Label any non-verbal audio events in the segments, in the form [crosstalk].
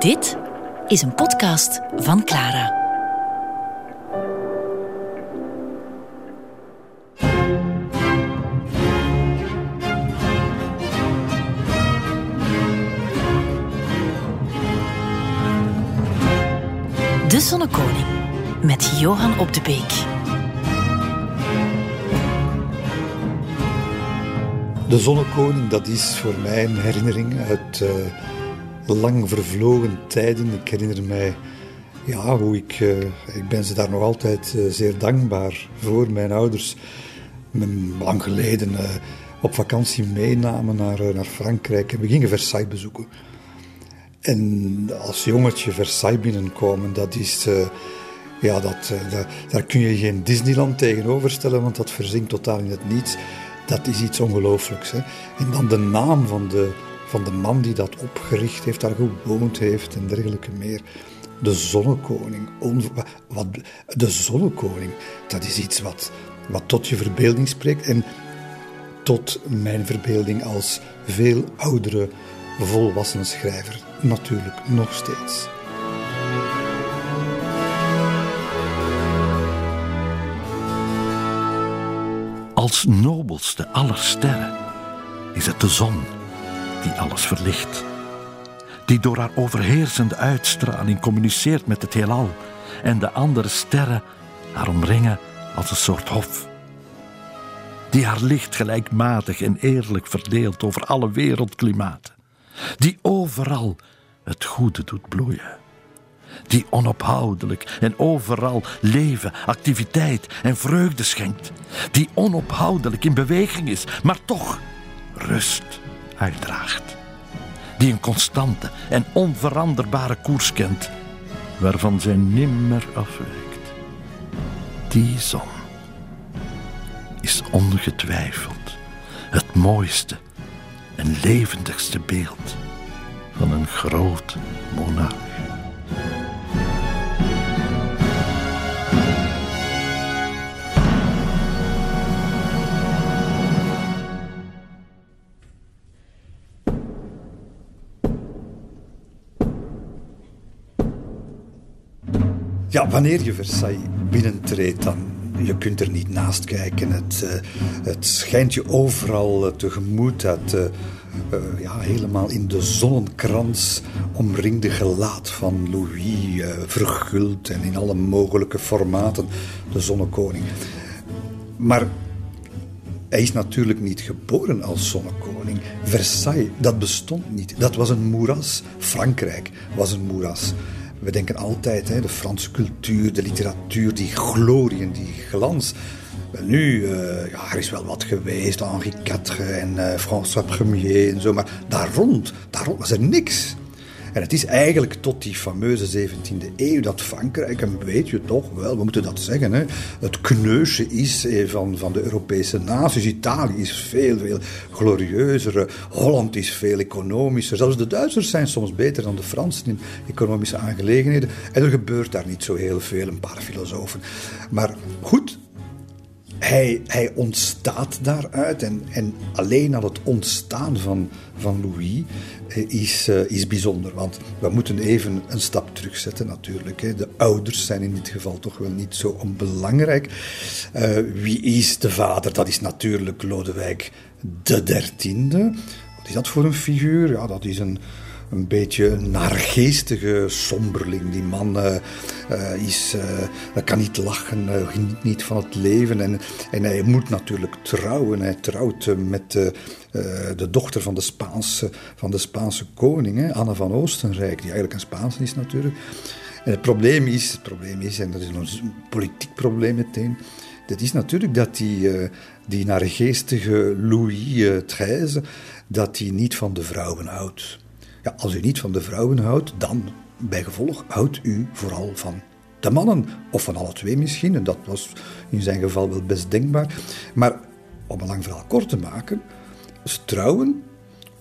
Dit is een podcast van Clara. De Zonnekoning met Johan op de Beek. De Zonnekoning, dat is voor mij een herinnering uit uh, lang vervlogen tijden. Ik herinner mij ja, hoe ik, uh, ik ben ze daar nog altijd uh, zeer dankbaar voor. Mijn ouders me lang geleden op vakantie meenamen naar, naar Frankrijk en we gingen Versailles bezoeken. En als jongetje Versailles binnenkomen, dat is. Ja, dat, daar, kun je geen Disneyland tegenover stellen, want dat verzinkt totaal in het niets. Dat is iets ongelooflijks. Hè? En dan de naam van de, van de man die dat opgericht heeft, daar gewoond heeft en dergelijke meer. De zonnekoning. wat, de zonnekoning, dat is iets wat, wat tot je verbeelding spreekt. En tot mijn verbeelding als veel oudere volwassen schrijver natuurlijk nog steeds. Als nobelste aller sterren is het de zon die alles verlicht. Die door haar overheersende uitstraling communiceert met het heelal en de andere sterren haar omringen als een soort hof. Die haar licht gelijkmatig en eerlijk verdeelt over alle wereldklimaten. Die overal het goede doet bloeien. Die onophoudelijk en overal leven, activiteit en vreugde schenkt. Die onophoudelijk in beweging is, maar toch rust Die een constante en onveranderbare koers kent, waarvan zij nimmer afwijkt. Die zon is ongetwijfeld het mooiste en levendigste beeld van een groot monarch. Ja, wanneer je Versailles binnentreedt, dan je kunt er niet naast kijken. Het, uh, het schijnt je overal uh, tegemoet. Dat, uh, ja, helemaal in de zonnekrans omringde gelaat van Louis, verguld en in alle mogelijke formaten, de zonnekoning. Maar hij is natuurlijk niet geboren als zonnekoning. Versailles, dat bestond niet. Dat was een moeras. Frankrijk was een moeras. We denken altijd, hè, de Franse cultuur, de literatuur, die glorie en die glans. Wel nu, uh, ja, er is wel wat geweest, Henri IV en uh, François Ier en zo, maar daar rond, daar rond was er niks. En het is eigenlijk tot die fameuze 17e eeuw dat Frankrijk, en weet je toch wel, we moeten dat zeggen, hè, het kneusje is eh, van, van de Europese naties. Italië is veel, veel glorieuzer. Holland is veel economischer. Zelfs de Duitsers zijn soms beter dan de Fransen in economische aangelegenheden. En er gebeurt daar niet zo heel veel, een paar filosofen. Maar goed, hij, ontstaat daaruit. En, en, alleen al het ontstaan van, van Louis eh, is, uh, is bijzonder. Want we moeten even een stap terugzetten natuurlijk. De ouders zijn in dit geval toch wel niet zo onbelangrijk. Uh, wie is de vader? Dat is natuurlijk Lodewijk de dertiende. Wat is dat voor een figuur? Ja, dat is een een beetje een naargeestige somberling. Die man uh, uh, is, uh, kan niet lachen, geniet niet van het leven. En, en hij moet natuurlijk trouwen. Hij trouwt met de dochter van de Spaanse, van de Spaanse koning, hè, Anne van Oostenrijk, die eigenlijk een Spaanse is natuurlijk. En het probleem is, het probleem is, en dat is een politiek probleem meteen, dat is natuurlijk dat die, die naargeestige Louis XIII, dat hij niet van de vrouwen houdt. Ja, als u niet van de vrouwen houdt, dan bijgevolg houdt u vooral van de mannen. Of van alle twee misschien, en dat was in zijn geval wel best denkbaar. Maar om een lang verhaal kort te maken, ze trouwen.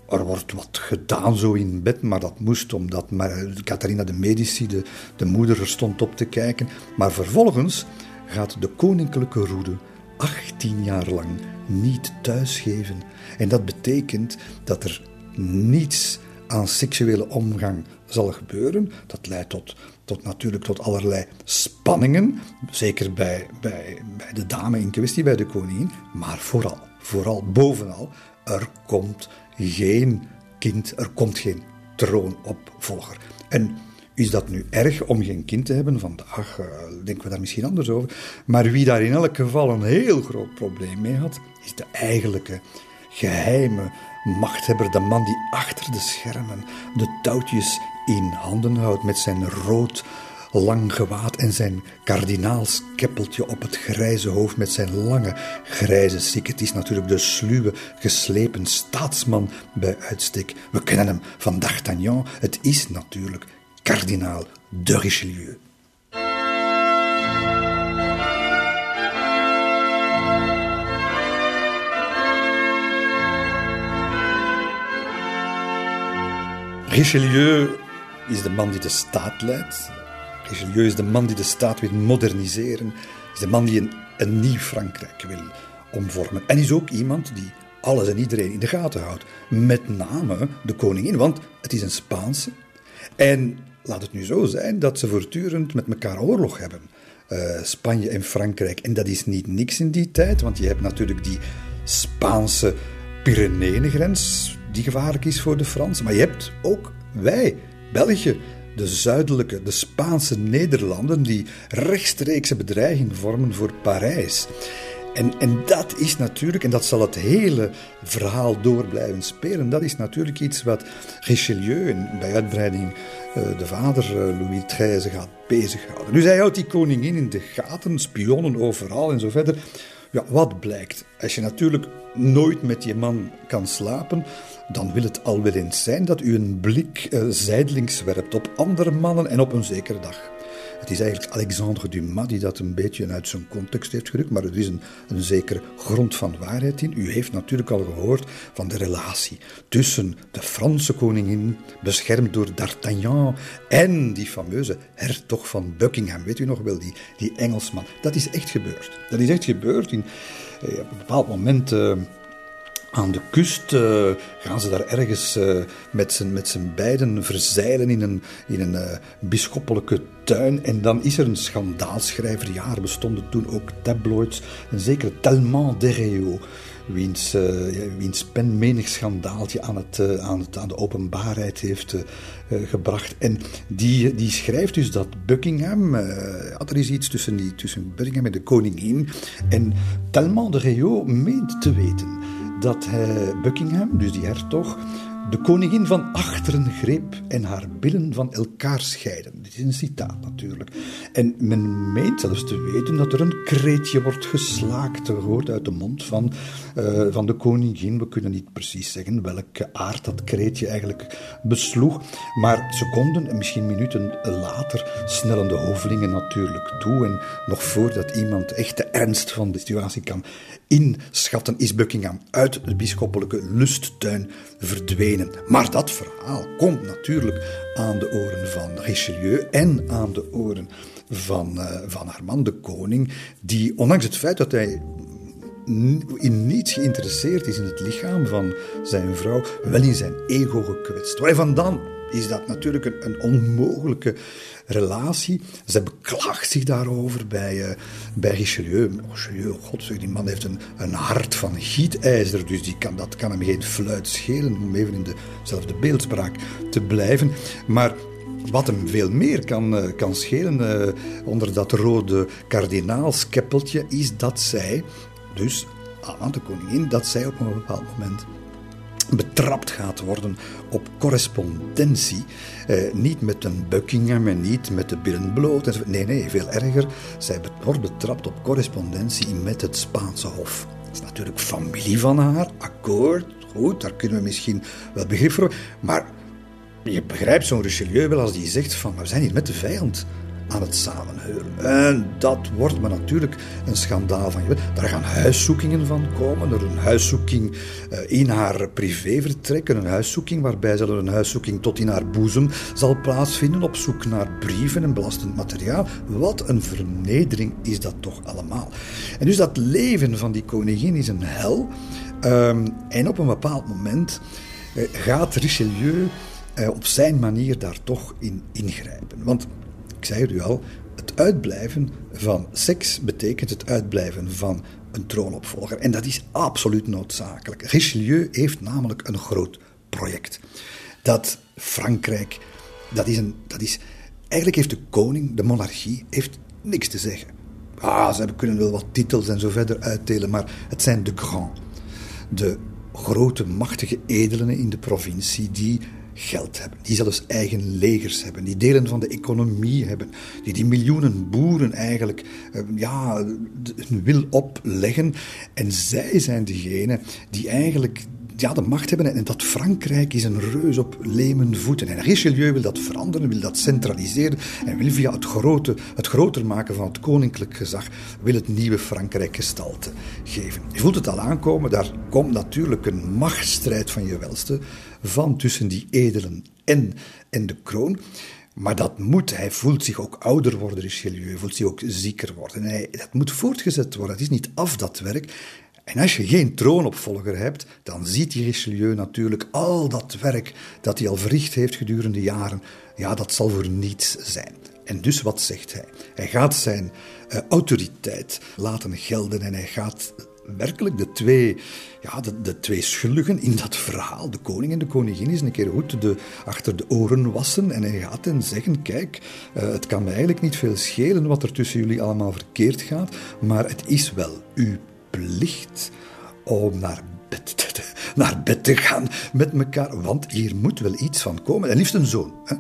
Er wordt wat gedaan zo in bed, maar dat moest omdat maar Catharina de Medici, de, de moeder, er stond op te kijken. Maar vervolgens gaat de koninklijke roede 18 jaar lang niet thuisgeven. En dat betekent dat er niets aan seksuele omgang zal gebeuren. Dat leidt tot, tot natuurlijk tot allerlei spanningen, zeker bij, bij, bij de dame in kwestie, bij de koningin, maar vooral, vooral bovenal, er komt geen kind, er komt geen troonopvolger. En is dat nu erg om geen kind te hebben? Vandaag uh, denken we daar misschien anders over. Maar wie daar in elk geval een heel groot probleem mee had, is de eigenlijke geheime machthebber, de man die achter de schermen de touwtjes in handen houdt met zijn rood lang gewaad en zijn kardinaalskeppeltje op het grijze hoofd met zijn lange grijze sik. Het is natuurlijk de sluwe, geslepen staatsman bij uitstek. We kennen hem van D'Artagnan. Het is natuurlijk kardinaal de Richelieu. Richelieu is de man die de staat leidt. Richelieu is de man die de staat wil moderniseren. Is de man die een, een nieuw Frankrijk wil omvormen. En is ook iemand die alles en iedereen in de gaten houdt. Met name de koningin, want het is een Spaanse. En laat het nu zo zijn dat ze voortdurend met elkaar oorlog hebben. Uh, Spanje en Frankrijk. En dat is niet niks in die tijd, want je hebt natuurlijk die Spaanse Pyreneeëngrens, die gevaarlijk is voor de Fransen. Maar je hebt ook wij, België, de zuidelijke, de Spaanse Nederlanden, die rechtstreekse bedreiging vormen voor Parijs. En, en dat is natuurlijk, en dat zal het hele verhaal door blijven spelen, dat is natuurlijk iets wat Richelieu, en bij uitbreiding uh, de vader uh, Louis XIII, gaat bezighouden. Nu, hij houdt die koningin in de gaten, spionnen overal en zo verder. Ja, wat blijkt? Als je natuurlijk nooit met je man kan slapen, dan wil het al wel eens zijn dat u een blik uh, zijdelings werpt op andere mannen en op een zekere dag. Het is eigenlijk Alexandre Dumas die dat een beetje uit zijn context heeft gerukt, maar er is een, een zekere grond van waarheid in. U heeft natuurlijk al gehoord van de relatie tussen de Franse koningin, beschermd door D'Artagnan, en die fameuze hertog van Buckingham. Weet u nog wel, die, die Engelsman. Dat is echt gebeurd. Dat is echt gebeurd. In, eh, op een bepaald moment. Uh, aan de kust uh, gaan ze daar ergens uh, met z'n met beiden verzeilen in een, in een uh, bisschoppelijke tuin. En dan is er een schandaalschrijver. Ja, er bestonden toen ook tabloids. Een zekere Talmant Dereo. Wiens, wiens pen menig schandaaltje aan, het, aan, het, aan de openbaarheid heeft gebracht. En die, die schrijft dus dat Buckingham. ja, er is iets tussen, die, tussen Buckingham en de koningin. En Talmant Dereo meent te weten dat Buckingham, dus die hertog, de koningin van achteren greep en haar billen van elkaar scheiden. Dit is een citaat natuurlijk. En men meent zelfs te weten dat er een kreetje wordt geslaakt, gehoord uit de mond van, uh, van de koningin. We kunnen niet precies zeggen welke aard dat kreetje eigenlijk besloeg. Maar seconden en misschien minuten later snellen de hovelingen natuurlijk toe. En nog voordat iemand echt de ernst van de situatie kan inschatten, is Buckingham uit de bisschoppelijke lusttuin verdwenen. Maar dat verhaal komt natuurlijk aan de oren van Richelieu en aan de oren van, uh, van haar de koning, die ondanks het feit dat hij in niets geïnteresseerd is in het lichaam van zijn vrouw, wel in zijn ego gekwetst. Waarvan dan is dat natuurlijk een, een onmogelijke relatie. Zij beklaagt zich daarover bij, uh, bij Richelieu. Richelieu, god, die man heeft een, een hart van gietijzer, dus die kan, dat kan hem geen fluit schelen, om even in dezelfde beeldspraak te blijven. Maar wat hem veel meer kan, uh, kan schelen uh, onder dat rode kardinaalskeppeltje, is dat zij, dus aan de koningin, dat zij op een bepaald moment betrapt gaat worden op correspondentie. Eh, niet met een Buckingham en niet met de billen bloot. Nee, nee, veel erger. Zij wordt betrapt op correspondentie met het Spaanse Hof. Dat is natuurlijk familie van haar, akkoord, goed, daar kunnen we misschien wel begrip voor. Maar je begrijpt zo'n Richelieu wel als die zegt van, we zijn hier met de vijand aan het samenheuren. En dat wordt maar natuurlijk een schandaal van. Daar gaan huiszoekingen van komen. Er een huiszoeking eh, in haar privévertrek. Een huiszoeking waarbij ze een huiszoeking tot in haar boezem zal plaatsvinden. Op zoek naar brieven en belastend materiaal. Wat een vernedering is dat toch allemaal. En dus dat leven van die koningin is een hel. Um, en op een bepaald moment uh, gaat Richelieu op zijn manier daar toch in ingrijpen. Want, ik zei het u al, het uitblijven van seks betekent het uitblijven van een troonopvolger. En dat is absoluut noodzakelijk. Richelieu heeft namelijk een groot project. Dat Frankrijk, dat is, een, dat is eigenlijk heeft de koning, de monarchie, heeft niks te zeggen. Ah, ze kunnen wel wat titels en zo verder uitdelen, maar het zijn de grands. De grote, machtige edelen in de provincie die geld hebben, die zelfs eigen legers hebben, die delen van de economie hebben, die die miljoenen boeren eigenlijk uh, ja, hun wil opleggen. En zij zijn degene die eigenlijk ja, de macht hebben. En dat Frankrijk is een reus op lemen voeten. En Richelieu wil dat veranderen, wil dat centraliseren. En wil via het, grote, het groter maken van het koninklijk gezag, wil het nieuwe Frankrijk gestalte geven. Je voelt het al aankomen, daar komt natuurlijk een machtsstrijd van je welste van tussen die edelen en, en de kroon. Maar dat moet, hij voelt zich ook ouder worden, Richelieu, voelt zich ook zieker worden. En hij, dat moet voortgezet worden, het is niet af dat werk. En als je geen troonopvolger hebt, dan ziet die Richelieu natuurlijk al dat werk dat hij al verricht heeft gedurende jaren, ja, dat zal voor niets zijn. En dus wat zegt hij? Hij gaat zijn uh, autoriteit laten gelden en hij gaat werkelijk de twee, ja, de, de, twee schuldigen in dat verhaal, de koning en de koningin, is een keer goed de, achter de oren wassen. En hij gaat hen zeggen: Kijk, uh, het kan me eigenlijk niet veel schelen wat er tussen jullie allemaal verkeerd gaat, maar het is wel uw plicht om naar naar bed te gaan met elkaar. Want hier moet wel iets van komen. En liefst een zoon. Hè?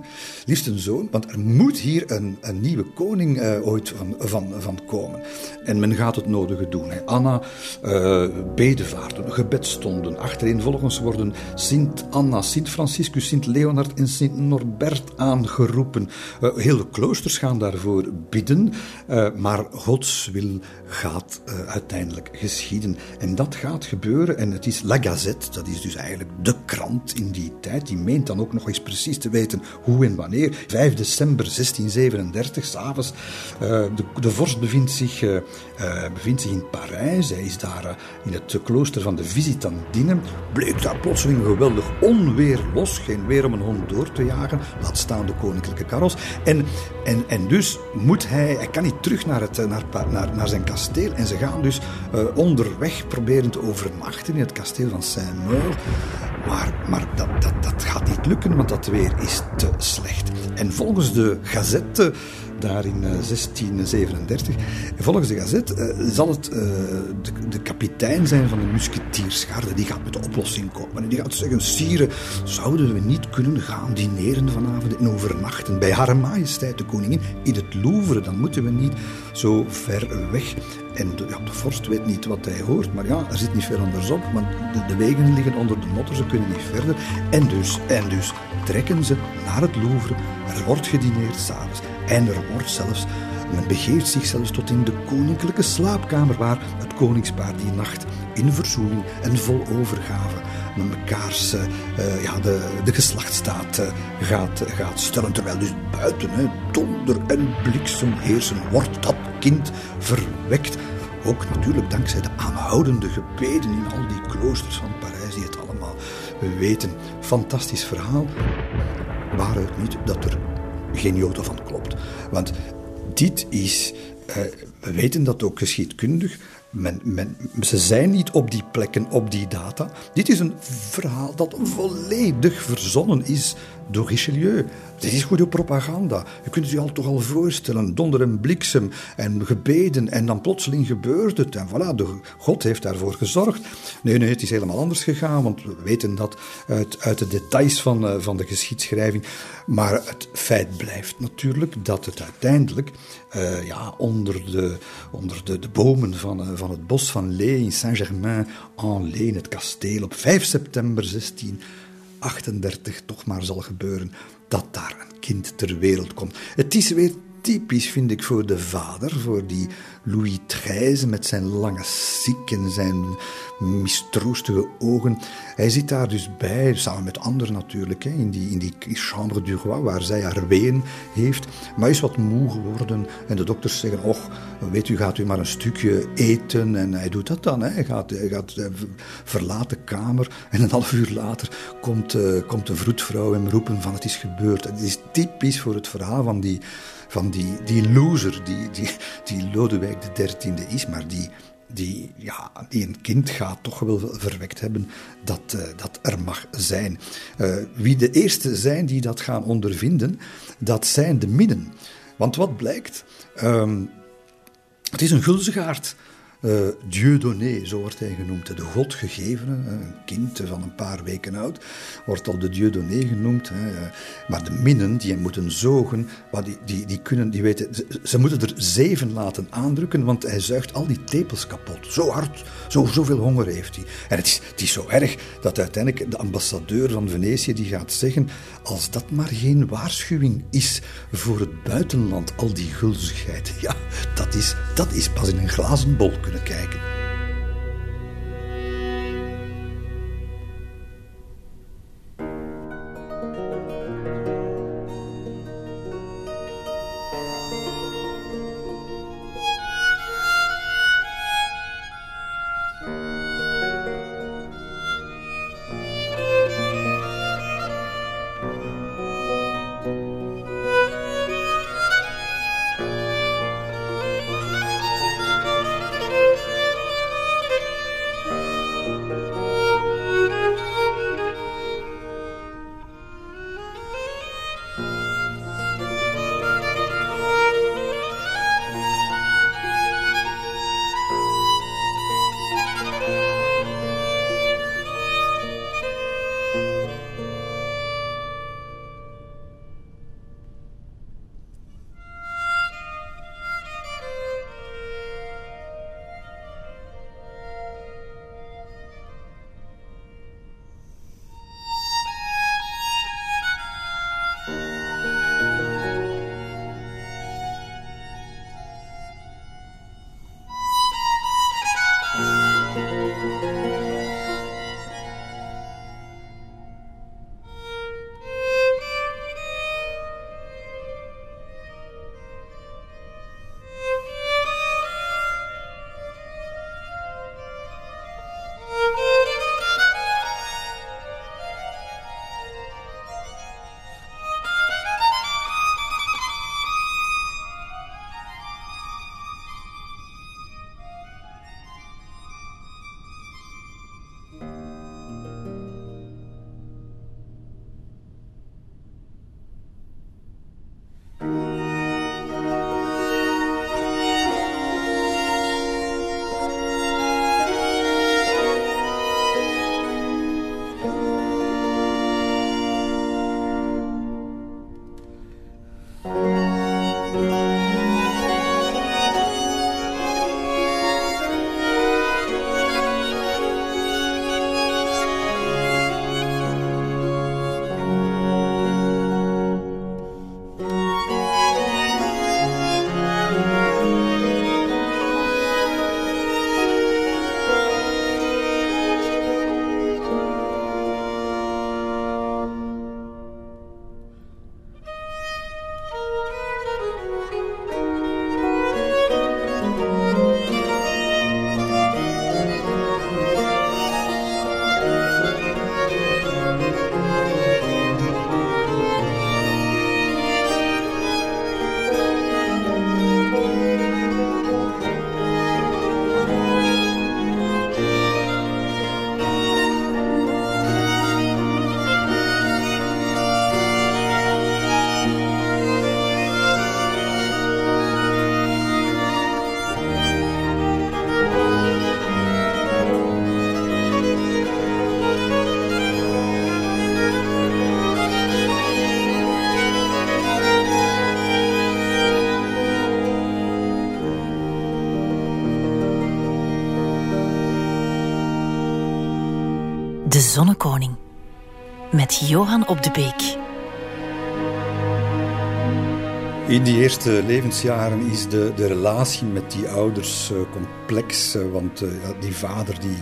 Liefst een zoon, want er moet hier een, een nieuwe koning uh, ooit van, van, van komen. En men gaat het nodige doen. Hè? Anna, uh, bedevaarten, gebedstonden. Achtereenvolgens worden Sint Anna, Sint Franciscus, Sint Leonard en Sint Norbert aangeroepen. Uh, hele kloosters gaan daarvoor bidden. maar Gods wil gaat uiteindelijk geschieden. En dat gaat gebeuren. En het is La Gazette, dat is dus eigenlijk de krant in die tijd. Die meent dan ook nog eens precies te weten hoe en wanneer. 5 december 1637, s'avonds. Uh, de, de vorst bevindt zich, uh, bevindt zich in Parijs. Hij is daar in het klooster van de Visitandine. Bleek daar plotseling geweldig onweer los. Geen weer om een hond door te jagen. Laat staan de koninklijke karos. En, en, en dus moet hij, hij kan niet terug naar, het, naar, naar, naar zijn kasteel. En ze gaan dus onderweg proberen te overnachten in kasteel van Saint-Maur. Maar, maar dat, dat, dat gaat niet lukken, want dat weer is te slecht. En volgens de gazette daar in 1637. Eh, volgens de gazet uh, zal het uh, de, de, kapitein zijn van de musketiersgarde. Die gaat met de oplossing komen. En die gaat zeggen: Sire, zouden we niet kunnen gaan dineren vanavond en overnachten bij Hare Majesteit de Koningin in het Louvre? Dan moeten we niet zo ver weg. En de, ja, de vorst weet niet wat hij hoort, maar ja, er zit niet veel anders op, want de, wegen liggen onder de motter, ze kunnen niet verder. En dus, en dus trekken ze naar het Louvre. Er wordt gedineerd s'avonds. En er wordt zelfs, men begeeft zich zelfs tot in de koninklijke slaapkamer waar het koningspaar die nacht in verzoening en vol overgave met mekaars uh, ja, de, de geslachtstaat uh, gaat, gaat stellen. Terwijl dus buiten donder en bliksem heersen, wordt dat kind verwekt. Ook natuurlijk dankzij de aanhoudende gebeden in al die kloosters van Parijs die het allemaal weten. Fantastisch verhaal. Waaruit niet dat er geen jota van klopt. Want dit is, uh, we weten dat ook geschiedkundig, men, ze zijn niet op die plekken, op die data. Dit is een verhaal dat volledig verzonnen is door Richelieu. Dit is goede propaganda. Je kunt het je al toch al voorstellen. Donder en bliksem en gebeden en dan plotseling gebeurt het. En voilà, de, God heeft daarvoor gezorgd. Nee, nee, het is helemaal anders gegaan, want we weten dat uit, uit de details van, uh, van de geschiedschrijving. Maar het feit blijft natuurlijk dat het uiteindelijk uh, ja, onder, de, onder de, de bomen van, uh, van het bos van Lee in Saint-Germain-en-Laye, het kasteel, op 5 september 16 38 toch maar zal gebeuren dat daar een kind ter wereld komt. Het is weer typisch, vind ik, voor de vader, voor die Louis XIII met zijn lange sik en zijn mistroostige ogen. Hij zit daar dus bij, samen met anderen natuurlijk, in, die, in die chambre du roi, waar zij haar ween heeft. Maar is wat moe geworden en de dokters zeggen, och, weet u, gaat u maar een stukje eten. En hij doet dat dan, hij gaat, hij gaat hij verlaat de kamer en een half uur later komt, uh, komt de vroedvrouw hem roepen van het is gebeurd. Het is typisch voor het verhaal van die van die, die loser die, die, die Lodewijk XIII is, maar die, die, ja, een kind gaat toch wel verwekt hebben dat, uh, dat er mag zijn. Uh, wie de eerste zijn die dat gaan ondervinden, dat zijn de midden. Want wat blijkt? Um, het is een gulzigaard. Uh, Dieudonné, zo wordt hij genoemd, de godgegevene, een kind van een paar weken oud, wordt al de Dieudonné genoemd. Maar de minnen die hem moeten zogen, die, die, die kunnen, die weten, ze, moeten er zeven laten aandrukken, want hij zuigt al die tepels kapot. Zo hard, zo, zoveel honger heeft hij. En het is, het is zo erg dat uiteindelijk de ambassadeur van Venetië die gaat zeggen, als dat maar geen waarschuwing is voor het buitenland, al die gulzigheid, ja, dat is, dat is pas in een glazen bol kunnen kijken. Johan op de Beek. In die eerste levensjaren is de, de relatie met die ouders uh, complex. Uh, want uh, die vader die,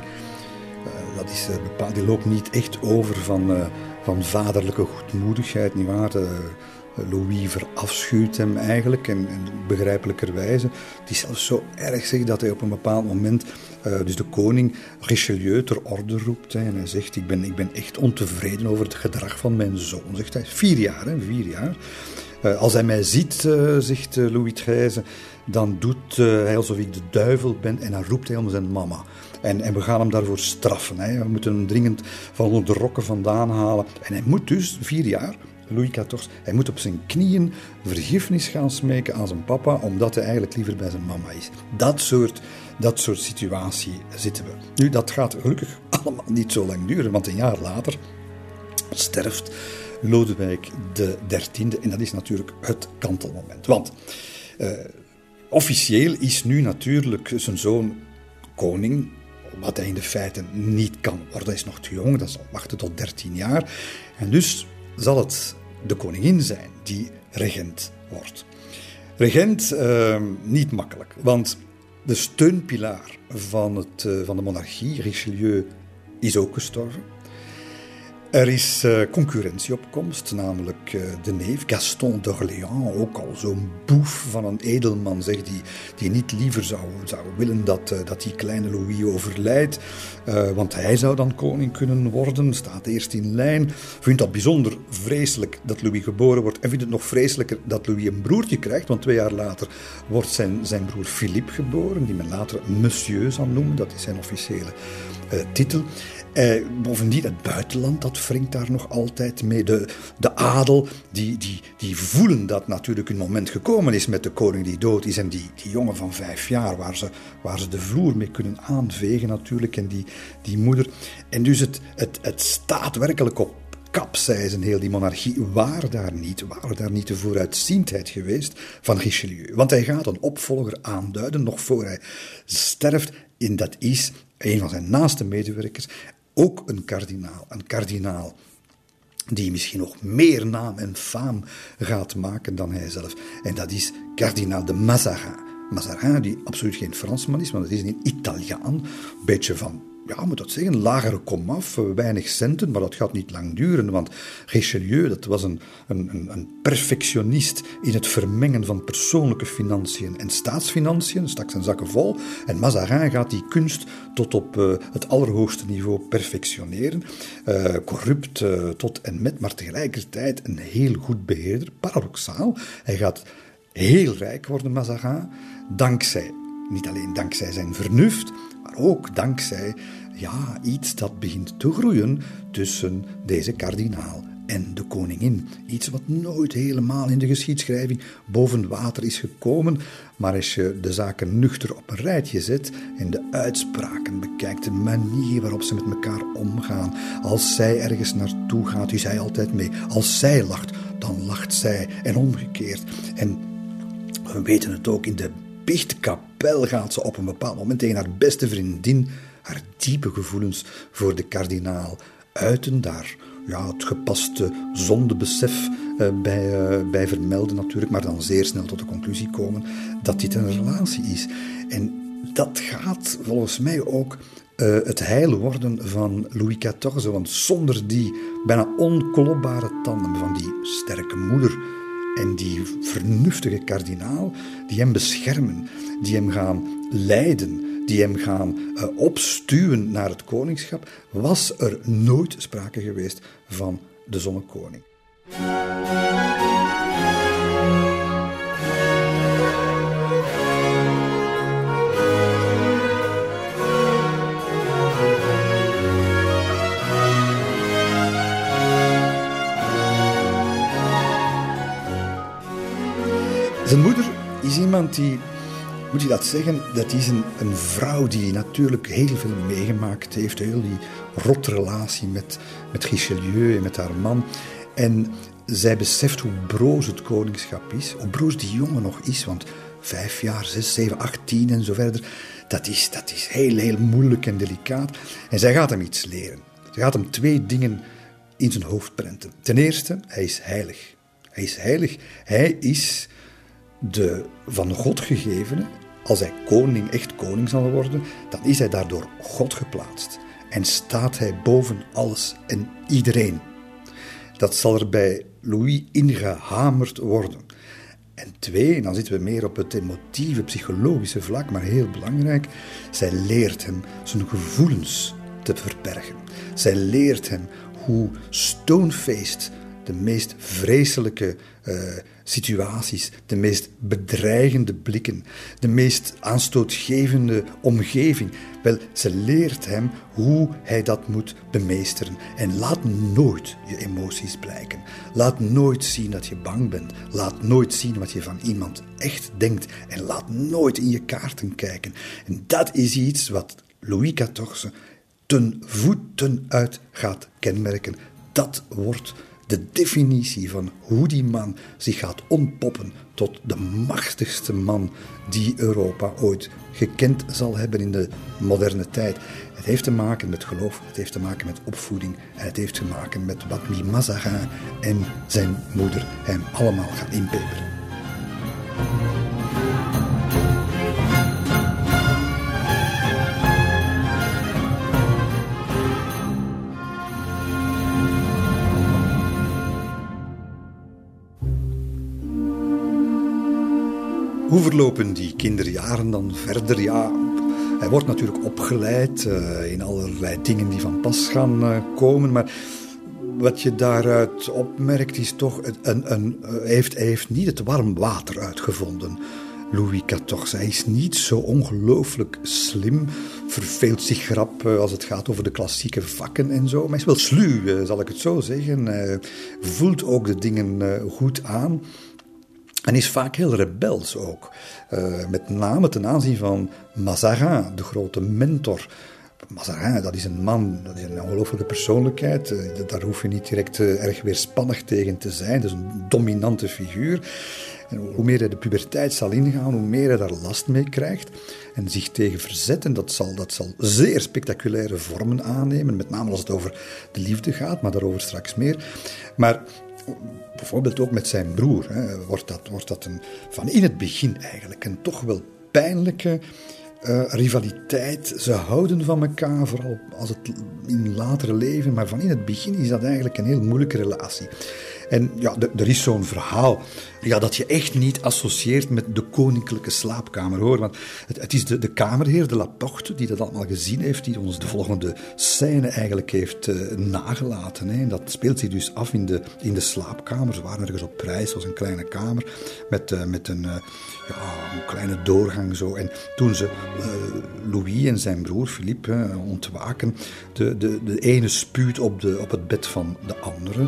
dat is, bepaald, die loopt niet echt over van, van vaderlijke goedmoedigheid. Louis verafschuwt hem eigenlijk, en, en begrijpelijkerwijze. Het is zelfs zo erg zeg, dat hij op een bepaald moment, dus de koning, Richelieu ter orde roept. En hij zegt, ik ben, ik ben echt ontevreden over het gedrag van mijn zoon. Zegt hij, vier jaar, hè, vier jaar. Uh, als hij mij ziet, uh, zegt Louis XIII, dan doet hij alsof ik de duivel ben en dan roept hij om zijn mama. En, en we gaan hem daarvoor straffen. Hè. We moeten hem dringend van onder de rokken vandaan halen. En hij moet dus, vier jaar, Louis XIV, hij moet op zijn knieën vergiffenis gaan smeken aan zijn papa, omdat hij eigenlijk liever bij zijn mama is. Dat soort, dat soort situatie zitten we. Nu, dat gaat gelukkig [laughs] allemaal niet zo lang duren, want een jaar later sterft Lodewijk de dertiende. En dat is natuurlijk het kantelmoment. Want uh, officieel is nu natuurlijk zijn zoon koning, wat hij in de feite niet kan worden. Hij is nog te jong, dat zal wachten tot 13 jaar. En dus zal het de koningin zijn die regent wordt. Regent, uh, niet makkelijk, want de steunpilaar van, het, uh, van de monarchie, Richelieu, is ook gestorven. Er is uh, concurrentieopkomst, namelijk uh, de neef Gaston d'Orléans, ook al zo'n boef van een edelman, zeg, die, die niet liever zou, zou willen dat, dat die kleine Louis overlijdt, want hij zou dan koning kunnen worden, staat eerst in lijn, vindt dat bijzonder vreselijk dat Louis geboren wordt en vindt het nog vreselijker dat Louis een broertje krijgt, want twee jaar later wordt zijn, zijn broer Philippe geboren, die men later Monsieur zal noemen, dat is zijn officiële titel. Eh, bovendien, het buitenland, dat wringt daar nog altijd mee. De, de adel, die, die, die voelen dat natuurlijk een moment gekomen is met de koning die dood is. En die, die jongen van vijf jaar, waar ze, waar ze de vloer mee kunnen aanvegen natuurlijk. En die, die moeder. En dus het, het, het staat werkelijk op kapseizen, heel die monarchie. Waar daar niet, waar daar niet de vooruitziendheid geweest van Richelieu? Want hij gaat een opvolger aanduiden, nog voor hij sterft. En dat is een van zijn naaste medewerkers, ook een kardinaal. Een kardinaal die misschien nog meer naam en faam gaat maken dan hij zelf. En dat is kardinaal de Mazarin. Mazarin, die absoluut geen Fransman is, maar dat is een Italiaan. Een beetje van ja, moet dat zeggen, lagere komaf, weinig centen, maar dat gaat niet lang duren, want Richelieu, dat was een, een, een perfectionist in het vermengen van persoonlijke financiën en staatsfinanciën, stak zijn zakken vol, en Mazarin gaat die kunst tot op uh, het allerhoogste niveau perfectioneren, uh, corrupt tot en met, maar tegelijkertijd een heel goed beheerder, paradoxaal. Hij gaat heel rijk worden, Mazarin, dankzij, niet alleen dankzij zijn vernuft, ook dankzij ja, iets dat begint te groeien tussen deze kardinaal en de koningin. Iets wat nooit helemaal in de geschiedschrijving boven water is gekomen, maar als je de zaken nuchter op een rijtje zet en de uitspraken bekijkt, de manier waarop ze met elkaar omgaan, als zij ergens naartoe gaat, is hij altijd mee. Als zij lacht, dan lacht zij en omgekeerd. En we weten het ook in de biechtkapel gaat ze op een bepaald moment tegen haar beste vriendin haar diepe gevoelens voor de kardinaal uiten. Daar ja, het gepaste zondebesef uh, bij, uh, bij vermelden natuurlijk, maar dan zeer snel tot de conclusie komen dat dit een relatie is. En dat gaat volgens mij ook uh, het heil worden van Louis XIV, want zonder die bijna onklopbare tanden van die sterke moeder en die vernuftige kardinaal, die hem beschermen, die hem gaan leiden, die hem gaan uh, opstuwen naar het koningschap, was er nooit sprake geweest van de zonnekoning. Zijn moeder is iemand die, moet je dat zeggen, dat is een, een vrouw die natuurlijk heel veel meegemaakt heeft. Heel die rotrelatie met, met Richelieu en met haar man. En zij beseft hoe broos het koningschap is, hoe broos die jongen nog is, want vijf jaar, zes, zeven, acht, tien en zo verder, dat is, dat is heel, heel moeilijk en delicaat. En zij gaat hem iets leren. Ze gaat hem twee dingen in zijn hoofd prenten. Ten eerste, hij is heilig. Hij is heilig. Hij is de van God gegevene, als hij koning, echt koning zal worden, dan is hij daardoor God geplaatst. En staat hij boven alles en iedereen. Dat zal er bij Louis ingehamerd worden. En twee, en dan zitten we meer op het emotieve, psychologische vlak, maar heel belangrijk, zij leert hem zijn gevoelens te verbergen. Zij leert hem hoe Stonefaced de meest vreselijke uh, situaties, de meest bedreigende blikken, de meest aanstootgevende omgeving. Wel, ze leert hem hoe hij dat moet bemeesteren. En laat nooit je emoties blijken. Laat nooit zien dat je bang bent. Laat nooit zien wat je van iemand echt denkt. En laat nooit in je kaarten kijken. En dat is iets wat Louis XIV ten voeten uit gaat kenmerken. Dat wordt de definitie van hoe die man zich gaat ontpoppen tot de machtigste man die Europa ooit gekend zal hebben in de moderne tijd. Het heeft te maken met geloof, het heeft te maken met opvoeding het heeft te maken met wat Mazarin en zijn moeder hem allemaal gaan inpeperen. Hoe verlopen die kinderjaren dan verder? Ja, hij wordt natuurlijk opgeleid uh, in allerlei dingen die van pas gaan uh, komen, maar wat je daaruit opmerkt is toch, een, een, heeft, hij heeft niet het warm water uitgevonden. Louis XIV. Hij is niet zo ongelooflijk slim, verveelt zich grap als het gaat over de klassieke vakken en zo. Maar hij is wel sluw, zal ik het zo zeggen. Voelt ook de dingen goed aan. En is vaak heel rebels ook. Uh, met name ten aanzien van Mazarin, de grote mentor. Mazarin, dat is een man, dat is een ongelooflijke persoonlijkheid. Uh, daar hoef je niet direct uh, erg weerspannig tegen te zijn. Dat is een dominante figuur. En hoe meer hij de puberteit zal ingaan, hoe meer hij daar last mee krijgt. En zich tegen verzetten, dat zal, dat zal zeer spectaculaire vormen aannemen. Met name als het over de liefde gaat, maar daarover straks meer. Maar bijvoorbeeld ook met zijn broer, hè, wordt, dat, dat een, van in het begin eigenlijk een toch wel pijnlijke uh, rivaliteit. Ze houden van elkaar, vooral als het in latere leven, maar van in het begin is dat eigenlijk een heel moeilijke relatie. En ja, er is zo'n verhaal ja, dat je echt niet associeert met de koninklijke slaapkamer, hoor. Want het, het is de, de kamerheer, de Laporte, die dat allemaal gezien heeft, die ons de volgende scène eigenlijk heeft uh, nagelaten. Hè. En dat speelt zich dus af in de, in de slaapkamer. Ze waren ergens op prijs, was een kleine kamer met, uh, met een, uh, ja, een kleine doorgang zo. En toen ze Louis en zijn broer Philippe ontwaken, de, de, de ene spuut op, de, op het bed van de andere.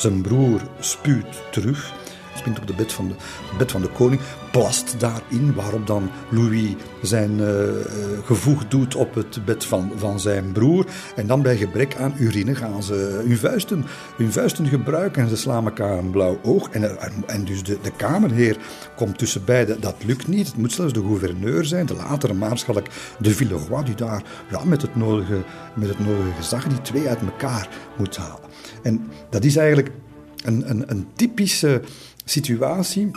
Zijn broer spuut terug, spint op de bed van de, bed van de koning, plast daarin, waarop dan Louis zijn uh, gevoeg doet op het bed van, van zijn broer. En dan bij gebrek aan urine gaan ze hun vuisten, hun vuisten gebruiken en ze slaan elkaar een blauw oog. En, en dus de, de kamerheer komt tussen beiden, dat lukt niet. Het moet zelfs de gouverneur zijn, de latere maarschalk de Villeroy, die daar ja, met, het nodige, met het nodige gezag die twee uit elkaar moet halen. En dat is eigenlijk een, een, een typische situatie.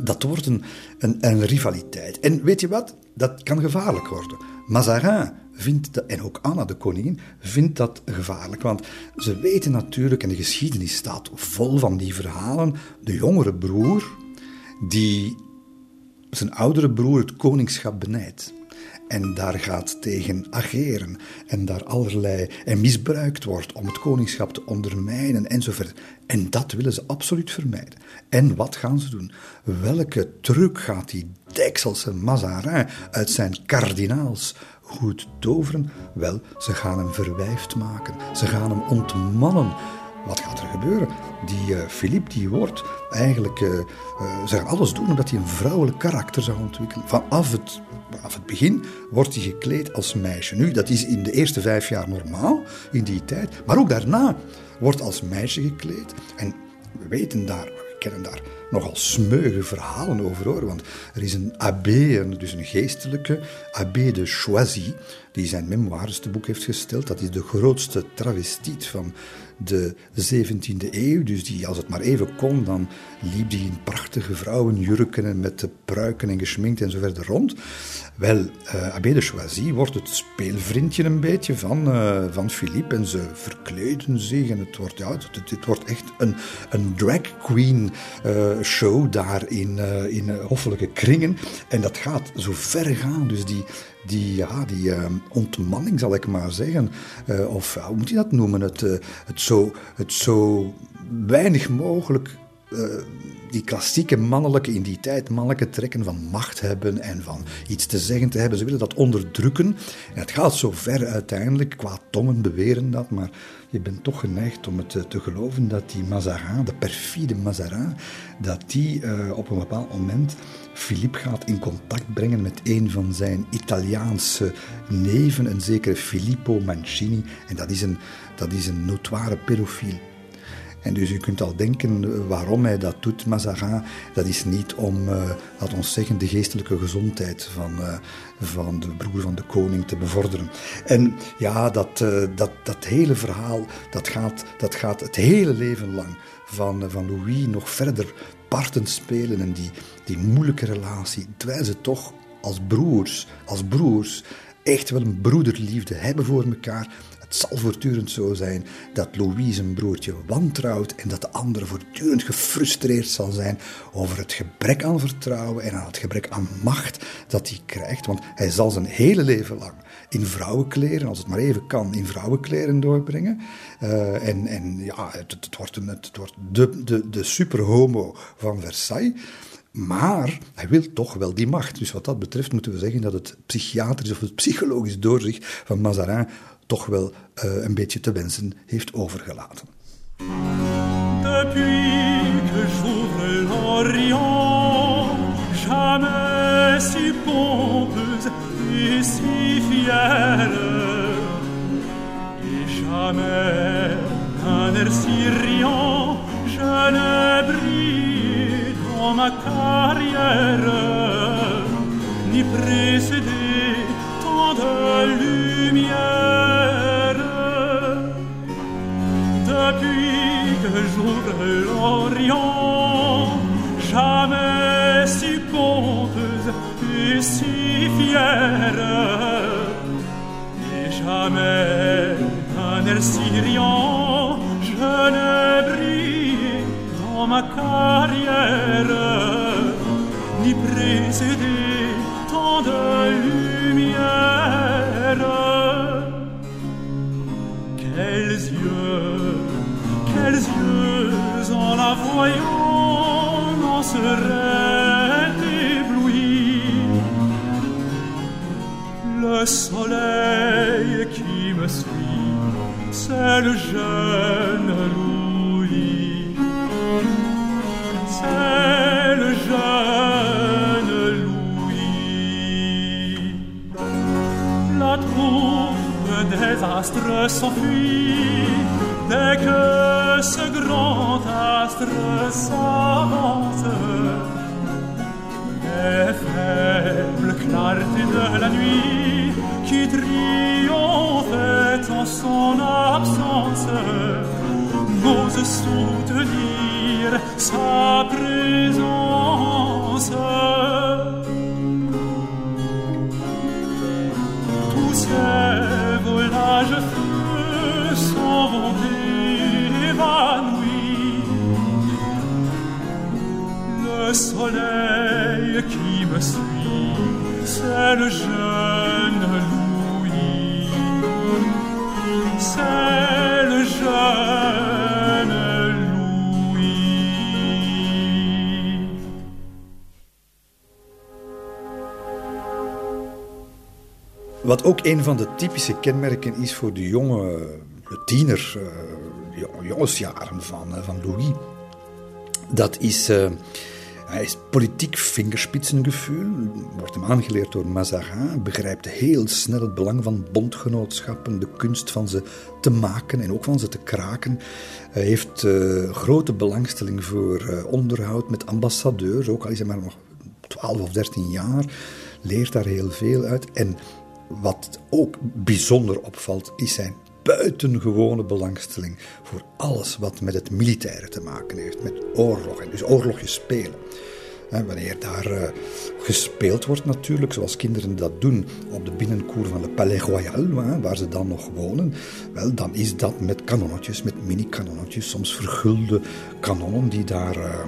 Dat wordt een, een, een, rivaliteit. En weet je wat? Dat kan gevaarlijk worden. Mazarin vindt dat, en ook Anna, de koningin, vindt dat gevaarlijk. Want ze weten natuurlijk, en de geschiedenis staat vol van die verhalen, de jongere broer die zijn oudere broer het koningschap benijdt en daar gaat tegen ageren en daar allerlei en misbruikt wordt om het koningschap te ondermijnen enzovoort. En dat willen ze absoluut vermijden. En wat gaan ze doen? Welke truc gaat die dekselse Mazarin uit zijn kardinaals goed toveren? Wel, ze gaan hem verwijfd maken. Ze gaan hem ontmannen. Wat gaat er gebeuren? Die uh, Philippe die wordt eigenlijk, uh, uh, ze gaan alles doen omdat hij een vrouwelijk karakter zou ontwikkelen. Vanaf het vanaf het begin wordt hij gekleed als meisje. Nu, dat is in de eerste vijf jaar normaal, in die tijd. Maar ook daarna wordt als meisje gekleed. En we weten daar, we kennen daar nogal smeuige verhalen over hoor. Want er is een abbé, dus een geestelijke, abbé de Choisy. die zijn memoires te boek heeft gesteld. Dat is de grootste travestiet van de 17e eeuw. Dus die, als het maar even kon, dan liep die in prachtige vrouwenjurken en met de pruiken en geschminkt en zo verder rond. Wel, uh, Abbé de Choisy wordt het speelvriendje een beetje van, uh, van Philippe en ze verkleden zich en het wordt, ja, het, wordt echt een, een drag queen uh, show daar in, in hoffelijke kringen. En dat gaat zo ver gaan, dus die, die, ja, die ontmanning zal ik maar zeggen, of hoe moet je dat noemen, het, het, zo, het zo weinig mogelijk die klassieke mannelijke, in die tijd mannelijke trekken van macht hebben en van iets te zeggen te hebben. Ze willen dat onderdrukken. En het gaat zo ver uiteindelijk, qua tongen beweren dat, maar je bent toch geneigd om het te, geloven dat die Mazarin, de perfide Mazarin, dat die uh, op een bepaald moment Philippe gaat in contact brengen met een van zijn Italiaanse neven, een zekere Filippo Mancini. En dat is een, dat is een notoire pedofiel. En dus u kunt al denken eh, waarom hij dat doet, Mazarin. Dat is niet om, uh, laat ons zeggen, de geestelijke gezondheid van, uh, van de broer van de koning te bevorderen. En ja, dat, uh, dat, dat hele verhaal, dat gaat, dat gaat het hele leven lang van, van Louis nog verder parten spelen. En die, die moeilijke relatie, terwijl ze toch als broers, als broers echt wel een broederliefde hebben voor elkaar het zal voortdurend zo zijn dat Louis zijn broertje wantrouwt en dat de andere voortdurend gefrustreerd zal zijn over het gebrek aan vertrouwen en aan het gebrek aan macht dat hij krijgt. Want hij zal zijn hele leven lang in vrouwenkleren, als het maar even kan, in vrouwenkleren doorbrengen. Uh, en, en ja, het, wordt, een, het wordt de, de, de superhomo van Versailles. Maar hij wil toch wel die macht. Dus wat dat betreft moeten we zeggen dat het psychiatrisch of het psychologisch doorzicht van Mazarin toch wel uh, een beetje te wensen heeft overgelaten. Si ma carrière, ni précédé tant de lumière. Depuis que j'ouvre l'Orient, jamais si pompeuse et si fière, et jamais un air si riant, je ne brille dans ma carrière, ni précédé voyant éblouis Le soleil qui me suit, c'est le jeune Louis. C'est le jeune Louis. La troupe des astres s'enfuit dès que ce grand astre s'avance, les faibles clartés de la nuit qui triomphent en son absence n'osent soutenir sa jeune Louis. Jeune Louis. Wat ook een van de typische kenmerken is voor de jonge tiener, uh, jongensjaren van, uh, van Louis, dat is, uh, hij is politiek vingerspitsengevoel, wordt hem aangeleerd door Mazarin, begrijpt heel snel het belang van bondgenootschappen, de kunst van ze te maken en ook van ze te kraken. Hij heeft grote belangstelling voor onderhoud met ambassadeurs, ook al is hij maar nog 12 of 13 jaar, leert daar heel veel uit en wat ook bijzonder opvalt, is zijn buitengewone belangstelling voor alles wat met het militaire te maken heeft, met oorlog en dus oorlogjes spelen. Wanneer daar uh, gespeeld wordt natuurlijk, zoals kinderen dat doen op de binnenkoer van Le Palais Royal, waar ze dan nog wonen, wel, dan is dat met kanonnetjes, met mini-kanonnetjes, soms vergulde kanonnen die daar... Uh,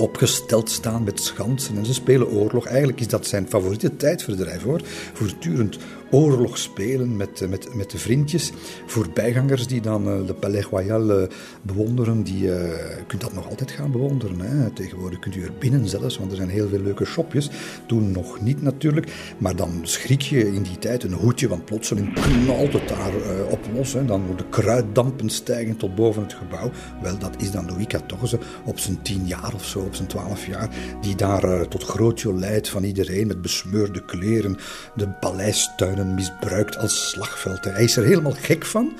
opgesteld staan met schansen en ze spelen oorlog. Eigenlijk is dat zijn favoriete tijdverdrijf hoor. Voortdurend oorlog spelen met, eh, met, met de vriendjes. Voorbijgangers die dan uh, de Palais Royal uh, bewonderen, die, je kunt dat nog altijd gaan bewonderen. Hè. Tegenwoordig kunt u er binnen zelfs, want er zijn heel veel leuke shopjes. Toen nog niet natuurlijk, maar dan schrik je in die tijd een hoedje, want plotseling knalt het daar op los. Dan worden kruiddampen stijgen tot boven het gebouw. Wel, dat is dan Louis XIV op zijn tien jaar of zo, op zijn twaalf jaar, die daar tot groot leidt van iedereen met besmeurde kleren, de paleistuin misbruikt als slagveld. Hij is er helemaal gek van.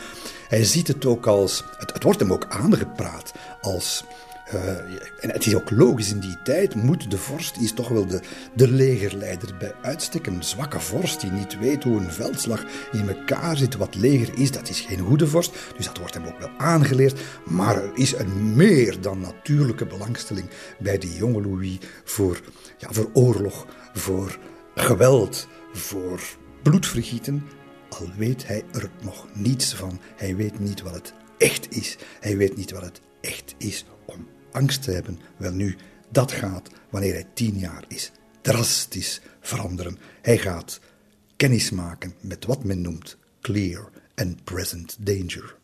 Hij ziet het ook als. Het, wordt hem ook aangepraat als. Uh, en het is ook logisch in die tijd, moet de vorst, is toch wel de, de legerleider bij uitstek. Een zwakke vorst die niet weet hoe een veldslag in elkaar zit, wat leger is, dat is geen goede vorst. Dus dat wordt hem ook wel aangeleerd. Maar er is een meer dan natuurlijke belangstelling bij die jonge Louis voor, ja, voor oorlog, voor geweld, voor bloedvergieten, al weet hij er nog niets van. Hij weet niet wat het echt is. Hij weet niet wat het echt is om angst te hebben. Wel nu, dat gaat wanneer hij tien jaar is. Drastisch veranderen. Hij gaat kennis maken met wat men noemt clear and present danger.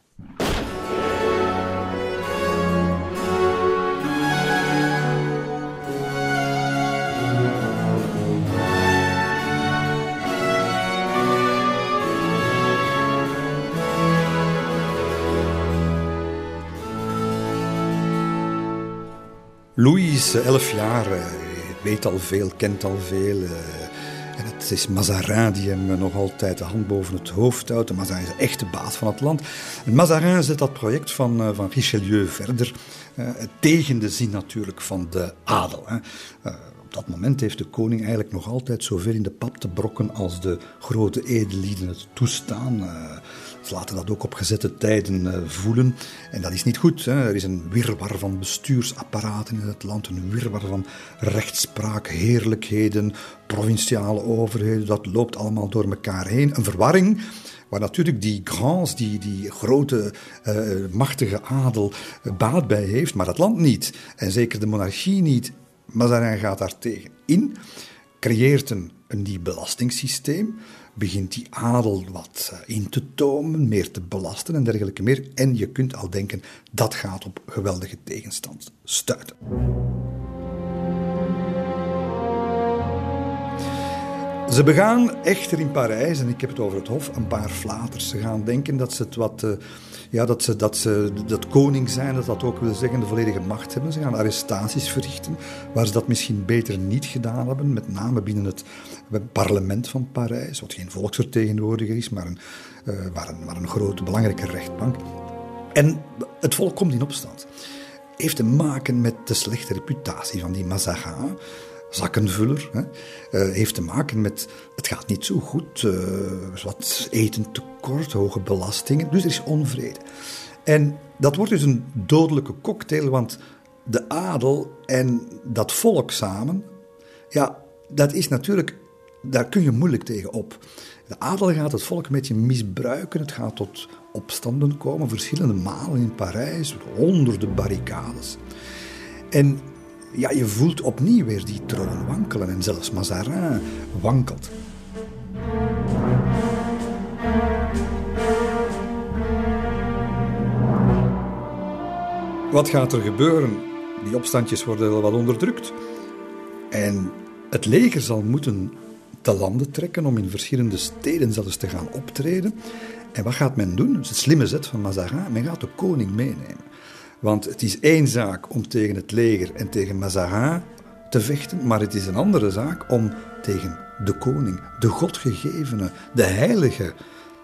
Louis is elf jaar, eh, weet al veel, kent al veel. Eh, en het is Mazarin die hem nog altijd de hand boven het hoofd houdt. Mazarin is de echte baas van het land. Mazarin zet dat project van, eh, van Richelieu verder, tegen de zin natuurlijk van de adel. op dat moment heeft de koning eigenlijk nog altijd zoveel in de pap te brokken als de grote edellieden het toestaan. Ze laten dat ook op gezette tijden eh, voelen. En dat is niet goed. Hè. Er is een wirwar van bestuursapparaten in het land, een wirwar van rechtspraak, heerlijkheden, provinciale overheden. Dat loopt allemaal door elkaar heen. Een verwarring waar natuurlijk die grands, die, die grote, uh, machtige adel, uh, baat bij heeft, maar het land niet. En zeker de monarchie niet. Mazarin gaat daar tegen in, creëert een, een nieuw belastingssysteem begint die adel wat eh, in te tomen, meer te belasten en dergelijke meer. En je kunt al denken, dat gaat op geweldige tegenstand stuiten. Ze begaan echter in Parijs, en ik heb het over het Hof, een paar flaters. Ze gaan denken dat ze het wat. Uh, ja, dat ze, dat ze dat koning zijn, dat dat ook wil zeggen de volledige macht hebben. Ze gaan arrestaties verrichten, waar ze dat misschien beter niet gedaan hebben. Met name binnen het parlement van Parijs, wat geen volksvertegenwoordiger is, maar een, maar een, maar een grote, belangrijke rechtbank. En het volk komt in opstand. Heeft te maken met de slechte reputatie van die Mazarin zakkenvuller. Hè. Uh, heeft te maken met, het gaat niet zo goed, uh, wat eten tekort, hoge belastingen. Dus er is onvrede. En dat wordt dus een dodelijke cocktail, want de adel en dat volk samen, ja, dat is natuurlijk, daar kun je moeilijk tegen op. De adel gaat het volk een beetje misbruiken. Het gaat tot opstanden komen, verschillende malen in Parijs, honderden barricades. En ja, je voelt opnieuw weer die troon wankelen en zelfs Mazarin wankelt. Wat gaat er gebeuren? Die opstandjes worden wel wat onderdrukt. En het leger zal moeten te landen trekken om in verschillende steden zelfs te gaan optreden. En wat gaat men doen? Dat is een slimme zet van Mazarin. Men gaat de koning meenemen. Want het is één zaak om tegen het leger en tegen Mazarin te vechten, maar het is een andere zaak om tegen de koning, de godgegevene, de heilige,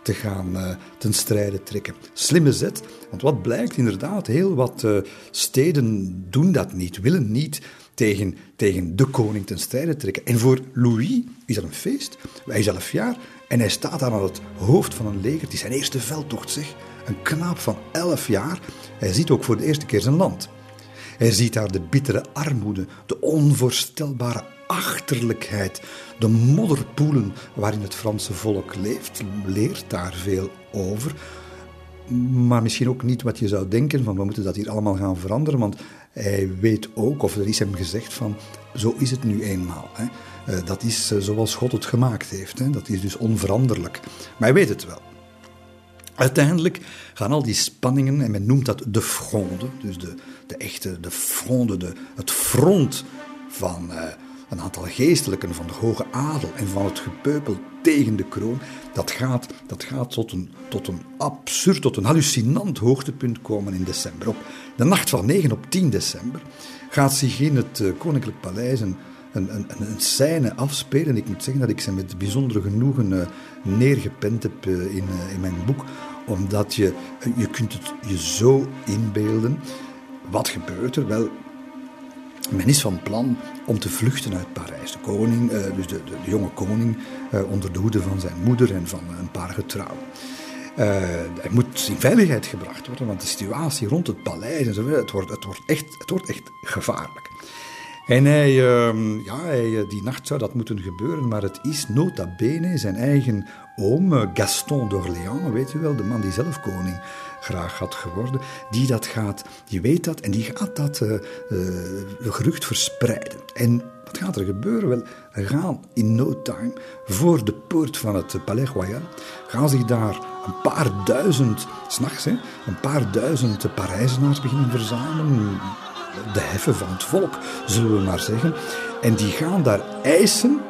te gaan uh, ten strijde trekken. Slimme zet, want wat blijkt inderdaad, heel wat uh, steden doen dat niet, willen niet tegen, tegen de koning ten strijde trekken. En voor Louis is dat een feest. Hij is elf jaar en hij staat daar aan het hoofd van een leger. Het is zijn eerste veldtocht, zeg. Een knaap van elf jaar. Hij ziet ook voor de eerste keer zijn land. Hij ziet daar de bittere armoede, de onvoorstelbare achterlijkheid, de modderpoelen waarin het Franse volk leeft, leert daar veel over. Maar misschien ook niet wat je zou denken, van we moeten dat hier allemaal gaan veranderen, want hij weet ook, of er is hem gezegd van, zo is het nu eenmaal. Hè. Eh, dat is eh, zoals God het gemaakt heeft, hè. dat is dus onveranderlijk. Maar hij weet het wel. Uiteindelijk gaan al die spanningen, en men noemt dat de fronde, dus de, de echte, de fronde, de, het front van uh, een aantal geestelijken, van de hoge adel en van het gepeupel tegen de kroon, dat gaat, dat gaat tot, een, tot een absurd, tot een hallucinant hoogtepunt komen in december. Op de nacht van 9 op 10 december gaat zich in het uh, Koninklijk Paleis een, een, een, scène afspelen. Ik moet zeggen dat ik ze met bijzondere genoegen uh, neergepend heb in, in mijn boek omdat je, je kunt het je zo inbeelden. Wat gebeurt er? Wel, men is van plan om te vluchten uit Parijs. De koning, eh, dus de, de, jonge koning, eh, onder de hoede van zijn moeder en van een paar getrouwen. Uh, hij moet in veiligheid gebracht worden, want de situatie rond het paleis en zo, het wordt, het wordt, echt, het wordt echt gevaarlijk. En hij, uh, ja, hij, die nacht zou dat moeten gebeuren, maar het is nota bene zijn eigen oom, eh, Gaston d'Orléans, weet u wel, de man die zelf koning graag had geworden, die dat gaat, die weet dat en die gaat dat uh, gerucht verspreiden. En wat gaat er gebeuren? Wel, gaan in no time voor de poort van het Palais Royal, gaan zich daar een paar duizend, s'nachts, een paar duizend Parijzenaars beginnen verzamelen, de heffen van het volk, zullen we maar zeggen. En die gaan daar eisen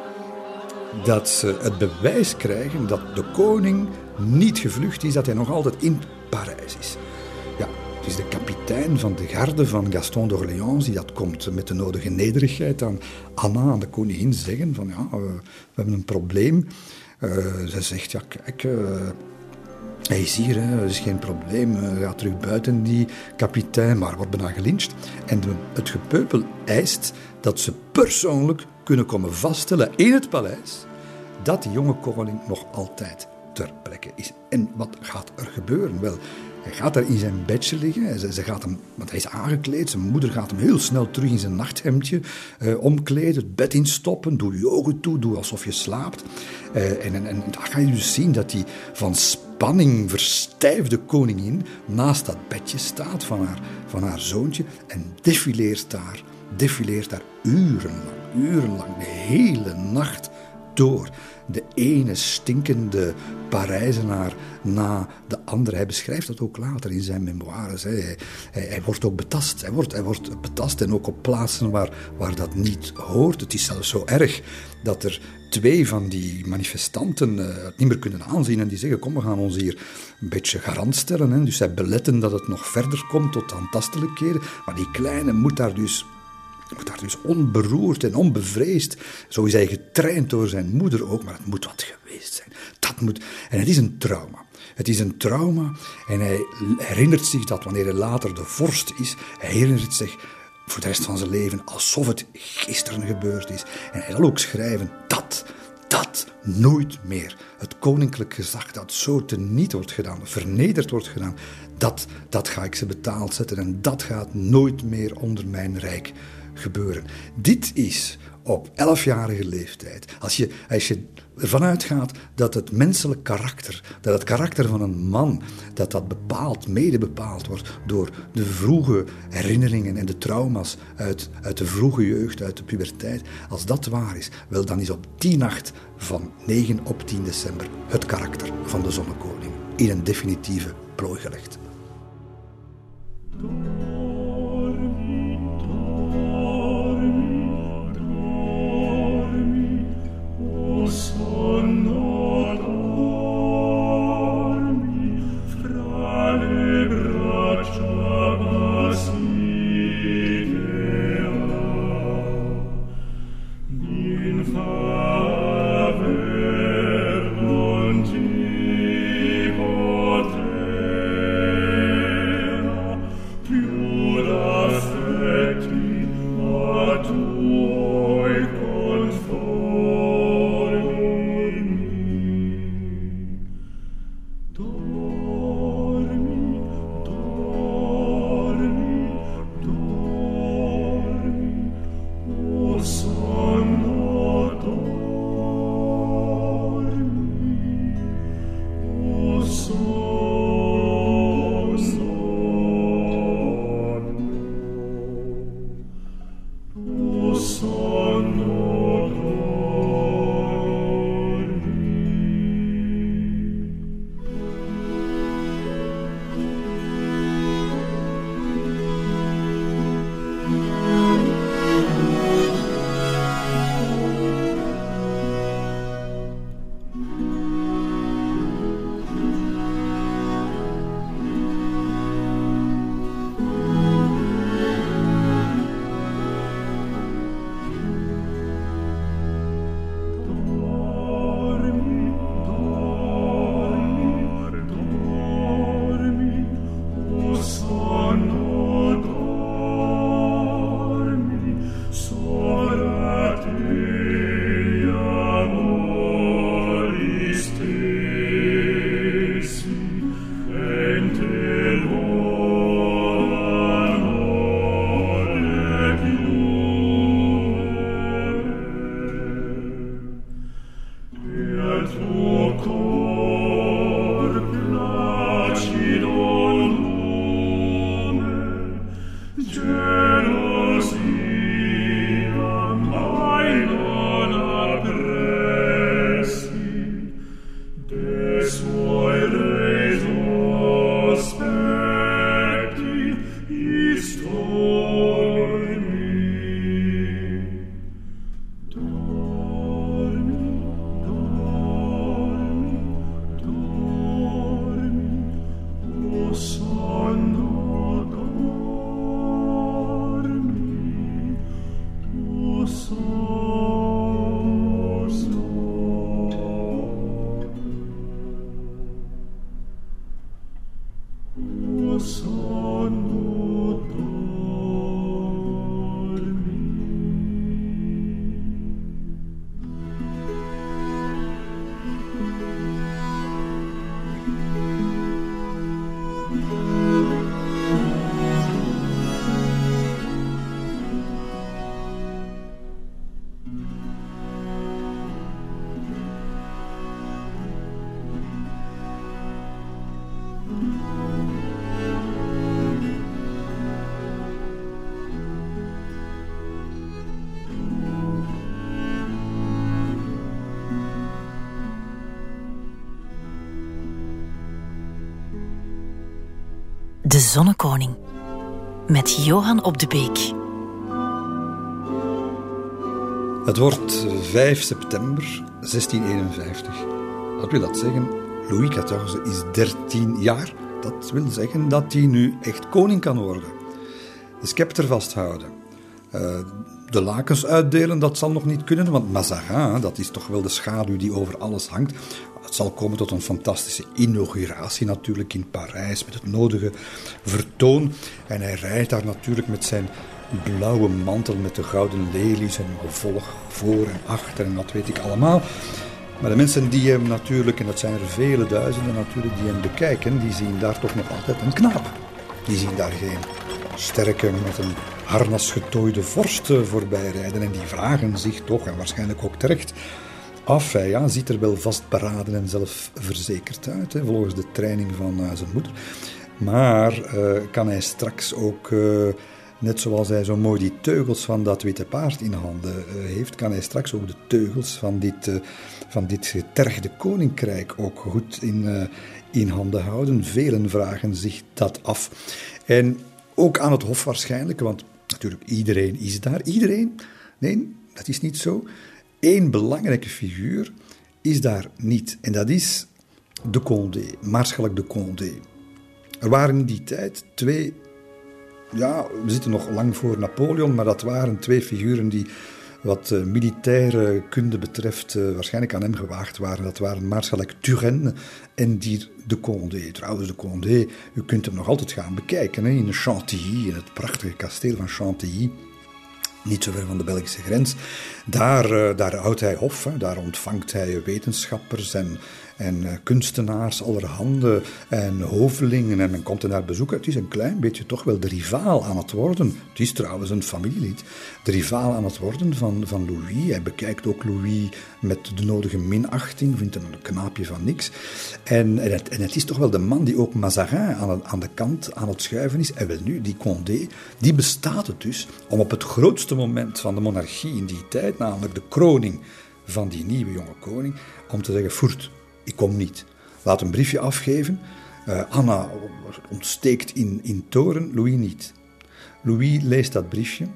dat ze het bewijs krijgen dat de koning niet gevlucht is, dat hij nog altijd in Parijs is. Ja, het is de kapitein van de garde van Gaston d'Orléans die dat komt met de nodige nederigheid aan Anna, aan de koningin, zeggen van ja, we, hebben een probleem. Uh, ze zegt, ja kijk, uh, hij is hier, is geen probleem. Hij gaat terug buiten, die kapitein, maar wordt bijna gelyncht. En het gepeupel eist dat ze persoonlijk kunnen komen vaststellen in het paleis dat die jonge koning nog altijd ter plekke is. En wat gaat er gebeuren? Wel, hij gaat daar in zijn bedje liggen. Ze, ze, gaat hem, want hij is aangekleed. Zijn moeder gaat hem heel snel terug in zijn nachthemdje uh, omkleden, het bed instoppen. Doe je ogen toe, doe alsof je slaapt. Uh, en, en, en daar ga je dus zien dat hij van spanning verstijfde koningin naast dat bedje staat van haar, van haar zoontje en defileert daar, defileert daar urenlang, urenlang, de hele nacht door. De ene stinkende Parijzenaar na de andere. Hij beschrijft dat ook later in zijn memoires. Hij, hij, wordt ook betast. Hij wordt, hij wordt betast en ook op plaatsen waar, waar dat niet hoort. Het is zelfs zo erg dat er twee van die manifestanten uh, het niet meer kunnen aanzien en die zeggen: Kom, we gaan ons hier een beetje garant stellen. Hè. Dus zij beletten dat het nog verder komt tot aantastelijkheden. Maar die kleine moet daar dus moet daar dus onberoerd en onbevreesd. Zo is hij getraind door zijn moeder ook, maar het moet wat geweest zijn. Dat moet. En het is een trauma. Het is een trauma en hij herinnert zich dat wanneer hij later de vorst is, hij herinnert zich voor de rest van zijn leven alsof het gisteren gebeurd is. En hij zal ook schrijven dat, dat nooit meer het koninklijk gezag dat zo teniet wordt gedaan, vernederd wordt gedaan, dat, dat ga ik ze betaald zetten en dat gaat nooit meer onder mijn rijk gebeuren. Dit is op elfjarige leeftijd, als je, als je ervan uitgaat dat het menselijk karakter, dat het karakter van een man, dat dat bepaald, mede bepaald wordt door de vroege herinneringen en de trauma's uit, uit de vroege jeugd, uit de puberteit, als dat waar is, wel dan is op die nacht van 9 op 10 december het karakter van de zonnekoning in een definitieve plooi gelegd. Zonnekoning. Met Johan op de Beek. Het wordt 5 september 1651. Wat wil dat zeggen? Louis XIV is 13 jaar. Dat wil zeggen dat hij nu echt koning kan worden. De scepter vasthouden. Uh, de lakens uitdelen, dat zal nog niet kunnen, want Mazarin, dat is toch wel de schaduw die over alles hangt. Zal komen tot een fantastische inauguratie natuurlijk in Parijs met het nodige vertoon. En hij rijdt daar natuurlijk met zijn blauwe mantel met de gouden lelies en gevolg voor en achter en dat weet ik allemaal. Maar de mensen die hem natuurlijk, en dat zijn er vele duizenden natuurlijk, die hem bekijken, die zien daar toch nog altijd een knaap. Die zien daar geen sterke met een harnas getooide vorst voorbij rijden. En die vragen zich toch, en waarschijnlijk ook terecht, af. Hij ja, ziet er wel vastberaden en zelfverzekerd uit, hè, volgens de training van uh, zijn moeder. Maar uh, kan hij straks ook, uh, net zoals hij zo mooi die teugels van dat witte paard in handen heeft, kan hij straks ook de teugels van dit, van dit getergde koninkrijk ook goed in, in handen houden? Velen vragen zich dat af. En ook aan het hof waarschijnlijk, want natuurlijk iedereen is daar. Iedereen? Nee, dat is niet zo. Eén belangrijke figuur is daar niet. En dat is de Condé, Maarschalk de Condé. Er waren in die tijd twee, ja, we zitten nog lang voor Napoleon, maar dat waren twee figuren die wat uh, militaire kunde betreft uh, waarschijnlijk aan hem gewaagd waren. Dat waren Maarschalk Turenne en Dier de Condé. Trouwens, de Condé, u kunt hem nog altijd gaan bekijken hè, in Chantilly, in het prachtige kasteel van Chantilly niet zo ver van de Belgische grens. Daar, uh, daar houdt hij hof, daar ontvangt hij wetenschappers en, en uh, kunstenaars allerhande en hovelingen en men komt er naar bezoeken. Het is een klein beetje toch wel de rivaal aan het worden. Het is trouwens een familielid. De rivaal aan het worden van, van Louis. Hij bekijkt ook Louis met de nodige minachting, vindt hem een knaapje van niks. En, en het is toch wel de man die ook Mazarin aan, aan de kant aan het schuiven is. En wel nu, die Condé, die bestaat het dus om op het grootste moment van de monarchie in die tijd, namelijk de kroning van die nieuwe jonge koning, om te zeggen, voert, ik kom niet. Laat een briefje afgeven. Uh, Anna ontsteekt in, in toren, Louis niet. Louis leest dat briefje,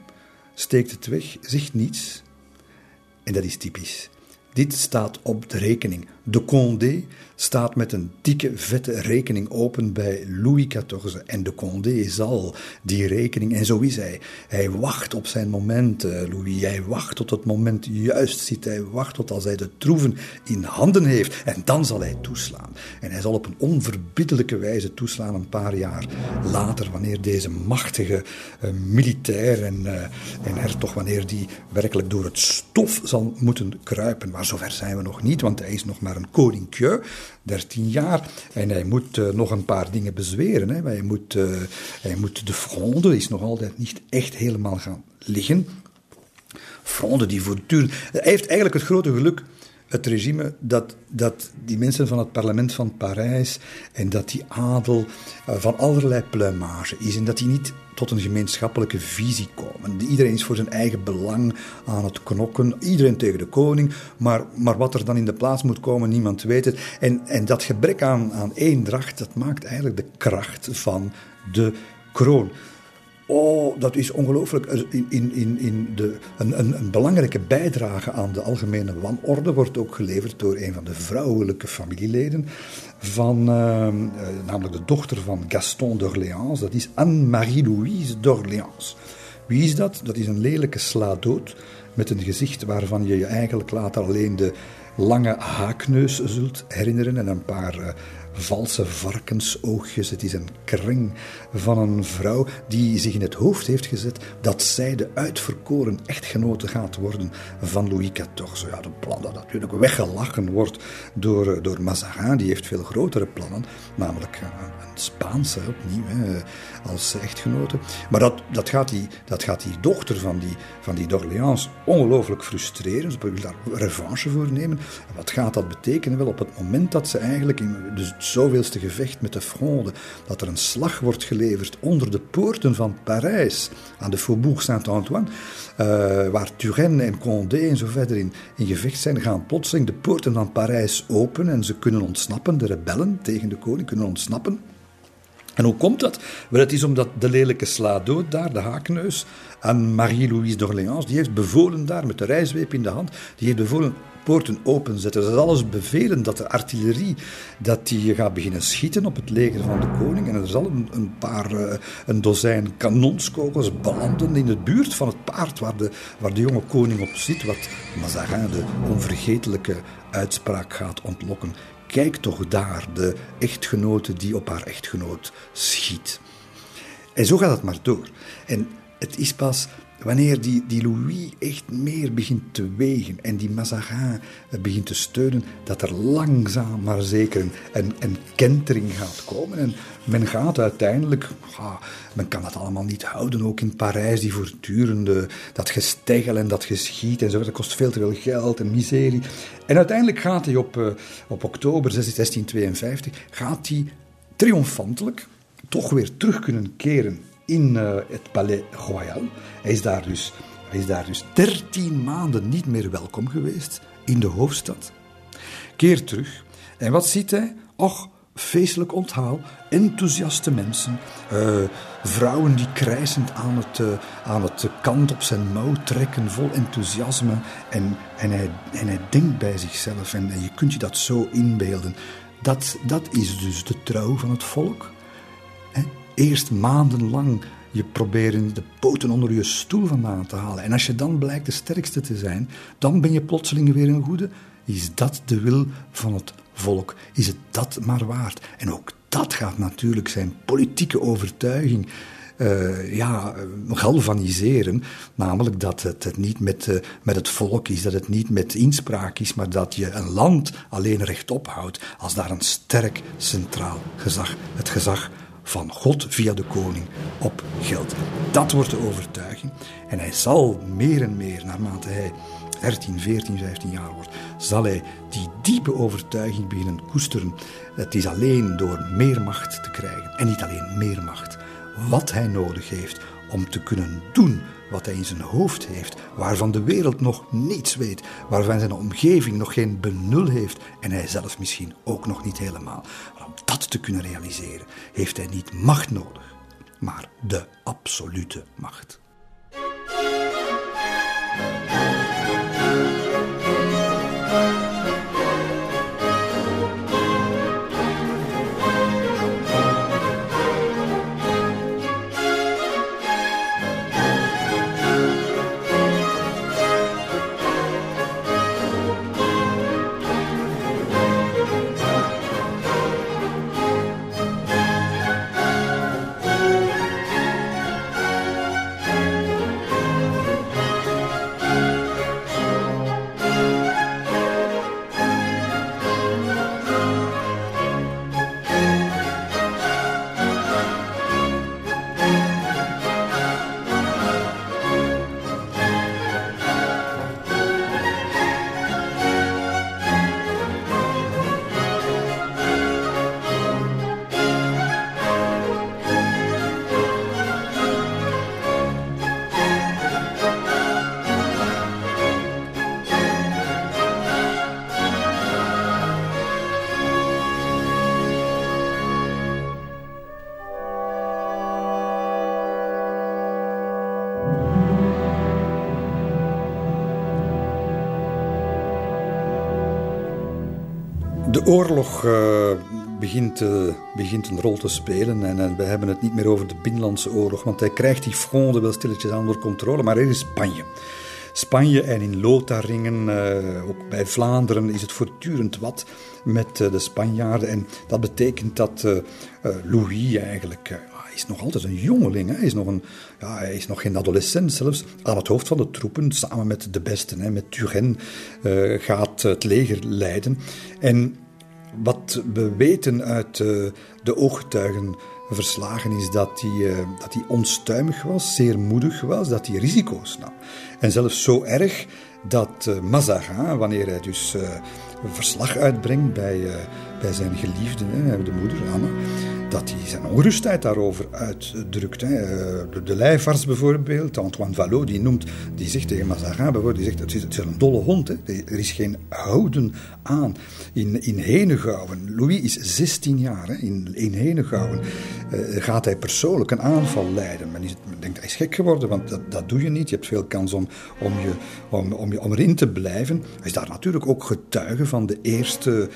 steekt het weg, zegt niets. En dat is typisch. Dit staat op de rekening. De Condé staat met een dikke, vette rekening open bij Louis XIV. En de Condé zal die rekening, en zo is hij. Hij wacht op zijn moment, eh, Louis. Hij wacht tot het moment juist zit. Hij wacht tot als hij de troeven in handen heeft. En dan zal hij toeslaan. En hij zal op een onverbiddelijke wijze toeslaan een paar jaar later, wanneer deze machtige uh, militair en, uh, en hertog, wanneer die werkelijk door het stof zal moeten kruipen. Maar zover zijn we nog niet, want hij is nog maar een koninkje. 13 jaar. En hij moet uh, nog een paar dingen bezweren. Hè. Hij, moet, uh, hij moet de fronde, is nog altijd niet echt helemaal gaan liggen. Fronde die voortdurend... Hij heeft eigenlijk het grote geluk het regime dat, dat die mensen van het parlement van Parijs en dat die adel uh, van allerlei pluimage is en dat die niet tot een gemeenschappelijke visie komen. Iedereen is voor zijn eigen belang aan het knokken, iedereen tegen de koning, maar, maar wat er dan in de plaats moet komen, niemand weet het. En, en dat gebrek aan, aan eendracht, dat maakt eigenlijk de kracht van de kroon. Oh, dat is ongelooflijk. In, in, in, de, een, een, een, belangrijke bijdrage aan de algemene wanorde wordt ook geleverd door een van de vrouwelijke familieleden van, uh, namelijk de dochter van Gaston d'Orléans. Dat is Anne-Marie-Louise d'Orléans. Wie is dat? Dat is een lelijke slaadood met een gezicht waarvan je je eigenlijk later alleen de lange haakneus zult herinneren en een paar uh, valse varkensoogjes. Het is een kring van een vrouw die zich in het hoofd heeft gezet dat zij de uitverkoren echtgenote gaat worden van Louis XIV. Ja, een plan dat natuurlijk weggelachen wordt door, door Mazarin. Die heeft veel grotere plannen, namelijk een Spaanse opnieuw als echtgenote. Maar dat, dat, gaat die, dat gaat die dochter van die, van die d'Orléans ongelooflijk frustreren. Ze wil daar revanche voor nemen. wat gaat dat betekenen? Wel, op het moment dat ze eigenlijk in het zoveelste gevecht met de Fronde, dat er een slag wordt geleverd onder de poorten van Parijs, aan de Faubourg Saint-Antoine, uh, waar Turenne en Condé en zo verder in, in gevecht zijn, gaan plotseling de poorten van Parijs open en ze kunnen ontsnappen, de rebellen tegen de koning kunnen ontsnappen. En hoe komt dat? Wel, het is omdat de lelijke sla dood daar, de haakneus, aan Marie-Louise d'Orléans, die heeft bevolen daar met de rijzweep in de hand, die heeft bevolen poorten openzetten. Dat is alles bevelen dat de artillerie dat die gaat beginnen schieten op het leger van de koning. En er zal een, een paar, uh, een dozijn kanonskogels belanden in de buurt van het paard waar de, waar de jonge koning op zit. Wat Mazarin de onvergetelijke uitspraak gaat ontlokken. Kijk toch daar, de echtgenote die op haar echtgenoot schiet. En zo gaat het maar door. En het is pas wanneer die, die Louis echt meer begint te wegen en die Mazarin begint te steunen, dat er langzaam maar zeker een, een kentering gaat komen. En men gaat uiteindelijk, men kan dat allemaal niet houden, ook in Parijs, die voortdurende, dat gesteggel en dat geschiet en zo, dat kost veel te veel geld en miserie. En uiteindelijk gaat hij op, uh, op oktober 1652, gaat hij triomfantelijk toch weer terug kunnen keren in uh, het Palais Royal. Hij is, daar dus, is daar dus 13 maanden niet meer welkom geweest in de hoofdstad. Keer terug. En wat ziet hij? Och, feestelijk onthaal, enthousiaste mensen, uh, vrouwen die krijzend aan het, uh, aan het kant op zijn mouw trekken, vol enthousiasme. En, en, hij, en hij denkt bij zichzelf, en, en je kunt je dat zo inbeelden, dat, dat is dus de trouw van het volk eerst maandenlang je proberen de poten onder je stoel vandaan te halen. En als je dan blijkt de sterkste te zijn, dan ben je plotseling weer een goede. Is dat de wil van het volk? Is het dat maar waard? En ook dat gaat natuurlijk zijn politieke overtuiging uh, ja, galvaniseren. Namelijk dat het, niet met, uh, met het volk is, dat het niet met inspraak is, maar dat je een land alleen rechtop houdt als daar een sterk centraal gezag, het gezag van God via de koning op geld. Dat wordt de overtuiging. En hij zal meer en meer, naarmate hij 13, 14, 15 jaar wordt, zal hij die diepe overtuiging beginnen koesteren. Het is alleen door meer macht te krijgen. En niet alleen meer macht. Wat hij nodig heeft om te kunnen doen wat hij in zijn hoofd heeft, waarvan de wereld nog niets weet, waarvan zijn omgeving nog geen benul heeft en hij zelf misschien ook nog niet helemaal. Dat te kunnen realiseren, heeft hij niet macht nodig, maar de absolute macht. De oorlog uh, begint, uh, begint een rol te spelen en, en, we hebben het niet meer over de Binnenlandse oorlog, want hij krijgt die fronde wel stilletjes onder controle, maar er is Spanje. Spanje en in Lotharingen, ook bij Vlaanderen, is het voortdurend wat met de Spanjaarden. En dat betekent dat Louis eigenlijk is nog altijd een jongeling. Hij is nog, een, ja, hij is nog geen adolescent zelfs. Aan het hoofd van de troepen, samen met de besten, hè, met Turenne, gaat het leger leiden. En wat we weten uit uh, de ooggetuigenverslagen is dat hij, uh, dat hij onstuimig was, zeer moedig was, dat hij risico's nam. En zelfs zo erg dat uh, Mazarin, wanneer hij dus verslag uitbrengt bij, bij zijn geliefde, de moeder Anne, dat hij zijn ongerustheid daarover uitdrukt. Eh, de, de bijvoorbeeld, Antoine Vallot, die, noemt, die zegt tegen Mazarin bijvoorbeeld, die zegt, het is, een dolle hond, er is geen houden aan. In, in Henegouwen, Louis is 16 jaar, in, Henegouwen uh, gaat hij persoonlijk een aanval leiden. Men, is, men denkt, hij is gek geworden, want dat, dat doe je niet. Je hebt veel kans om, om, je, om, om, om erin te blijven. Hij is daar natuurlijk ook getuige van de eerste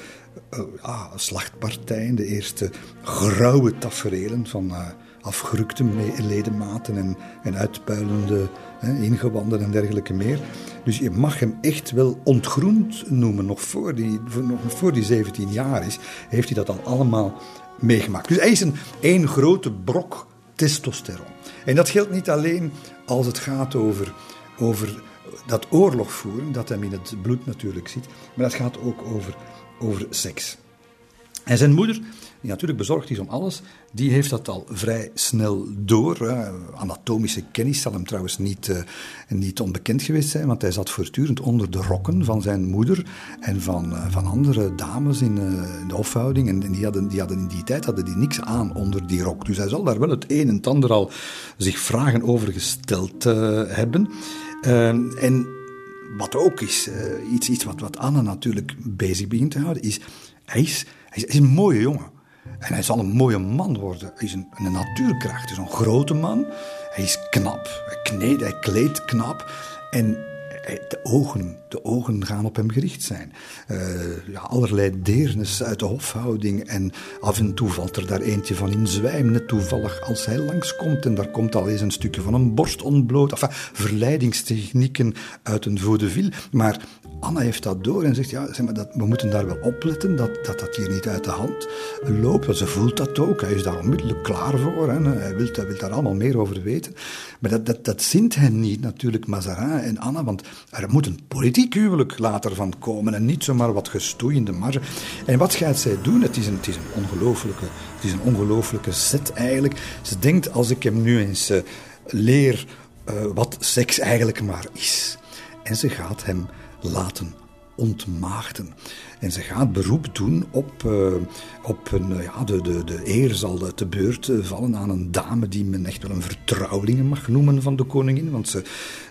ah, slachtpartijen, de eerste grauwe taferelen van uh, afgerukte ledematen en, en uitpuilende ingewanden en dergelijke meer. Dus je mag hem echt wel ontgroend noemen. Nog voor die, nog voor die 17 jaar is, heeft hij dat al allemaal meegemaakt. Dus hij is een één grote brok testosteron. En dat geldt niet alleen als het gaat over, over dat oorlog voeren, dat hem in het bloed natuurlijk zit, maar dat gaat ook over over seks. En zijn moeder, die natuurlijk bezorgd is om alles, die heeft dat al vrij snel door. Anatomische kennis zal hem trouwens niet, uh, niet onbekend geweest zijn, want hij zat voortdurend onder de rokken van zijn moeder en van, uh, van andere dames in, in de hofhouding. En, die, hadden, die hadden in die tijd hadden die niks aan onder die rok. Dus hij zal daar wel het een en het ander al zich vragen over gesteld hebben. en wat ook is, uh, iets, iets wat, wat Anne natuurlijk bezig begint te houden, is hij, is een mooie jongen. En hij zal een mooie man worden. Hij is een, een natuurkracht. Hij is een grote man. Hij is knap. Hij kneedt, hij kleedt knap. En de ogen, de ogen gaan op hem gericht zijn. Uh, ja, allerlei deernis uit de hofhouding. En af en toe valt er daar eentje van in zwijm. Net toevallig als hij langskomt. En daar komt al eens een stukje van een borst ontbloot. Enfin, verleidingstechnieken uit een vaudeville. Maar Anna heeft dat door en zegt, ja, zeg maar, dat, we moeten daar wel opletten dat, dat dat hier niet uit de hand loopt. Ze voelt dat ook. Hij is daar onmiddellijk klaar voor. Hè. Hij, wil, hij wil daar allemaal meer over weten. Maar dat, dat, dat zint hen niet, natuurlijk, Mazarin en Anna. Want er moet een politiek huwelijk later van komen en niet zomaar wat gestoei in de marge. En wat gaat zij doen? Het is een, het is een het is een ongelooflijke set eigenlijk. Ze denkt, als ik hem nu eens uh, leer uh, wat seks eigenlijk maar is. En ze gaat hem laten ontmaagden. En ze gaat beroep doen op, uh, op een, ja, de, de, de eer zal te beurt vallen aan een dame die men echt wel een vertrouweling mag noemen van de koningin. Want ze,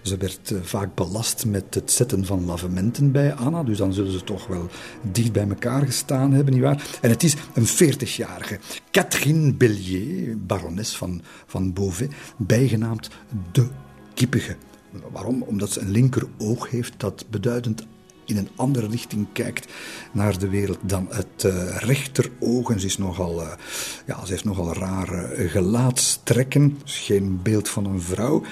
ze werd uh, vaak belast met het zetten van lavementen bij Anna. Dus dan zullen ze toch wel dicht bij elkaar gestaan hebben, nietwaar? En het is een 40-jarige Catherine Bellier, barones van, van Beauvais, bijgenaamd de Kippige. Waarom? Omdat ze een linker oog heeft dat beduidend in een andere richting kijkt naar de wereld dan het uh, rechteroog. En ze, is nogal, uh, ja, ze heeft nogal rare gelaatstrekken. Dus geen beeld van een vrouw.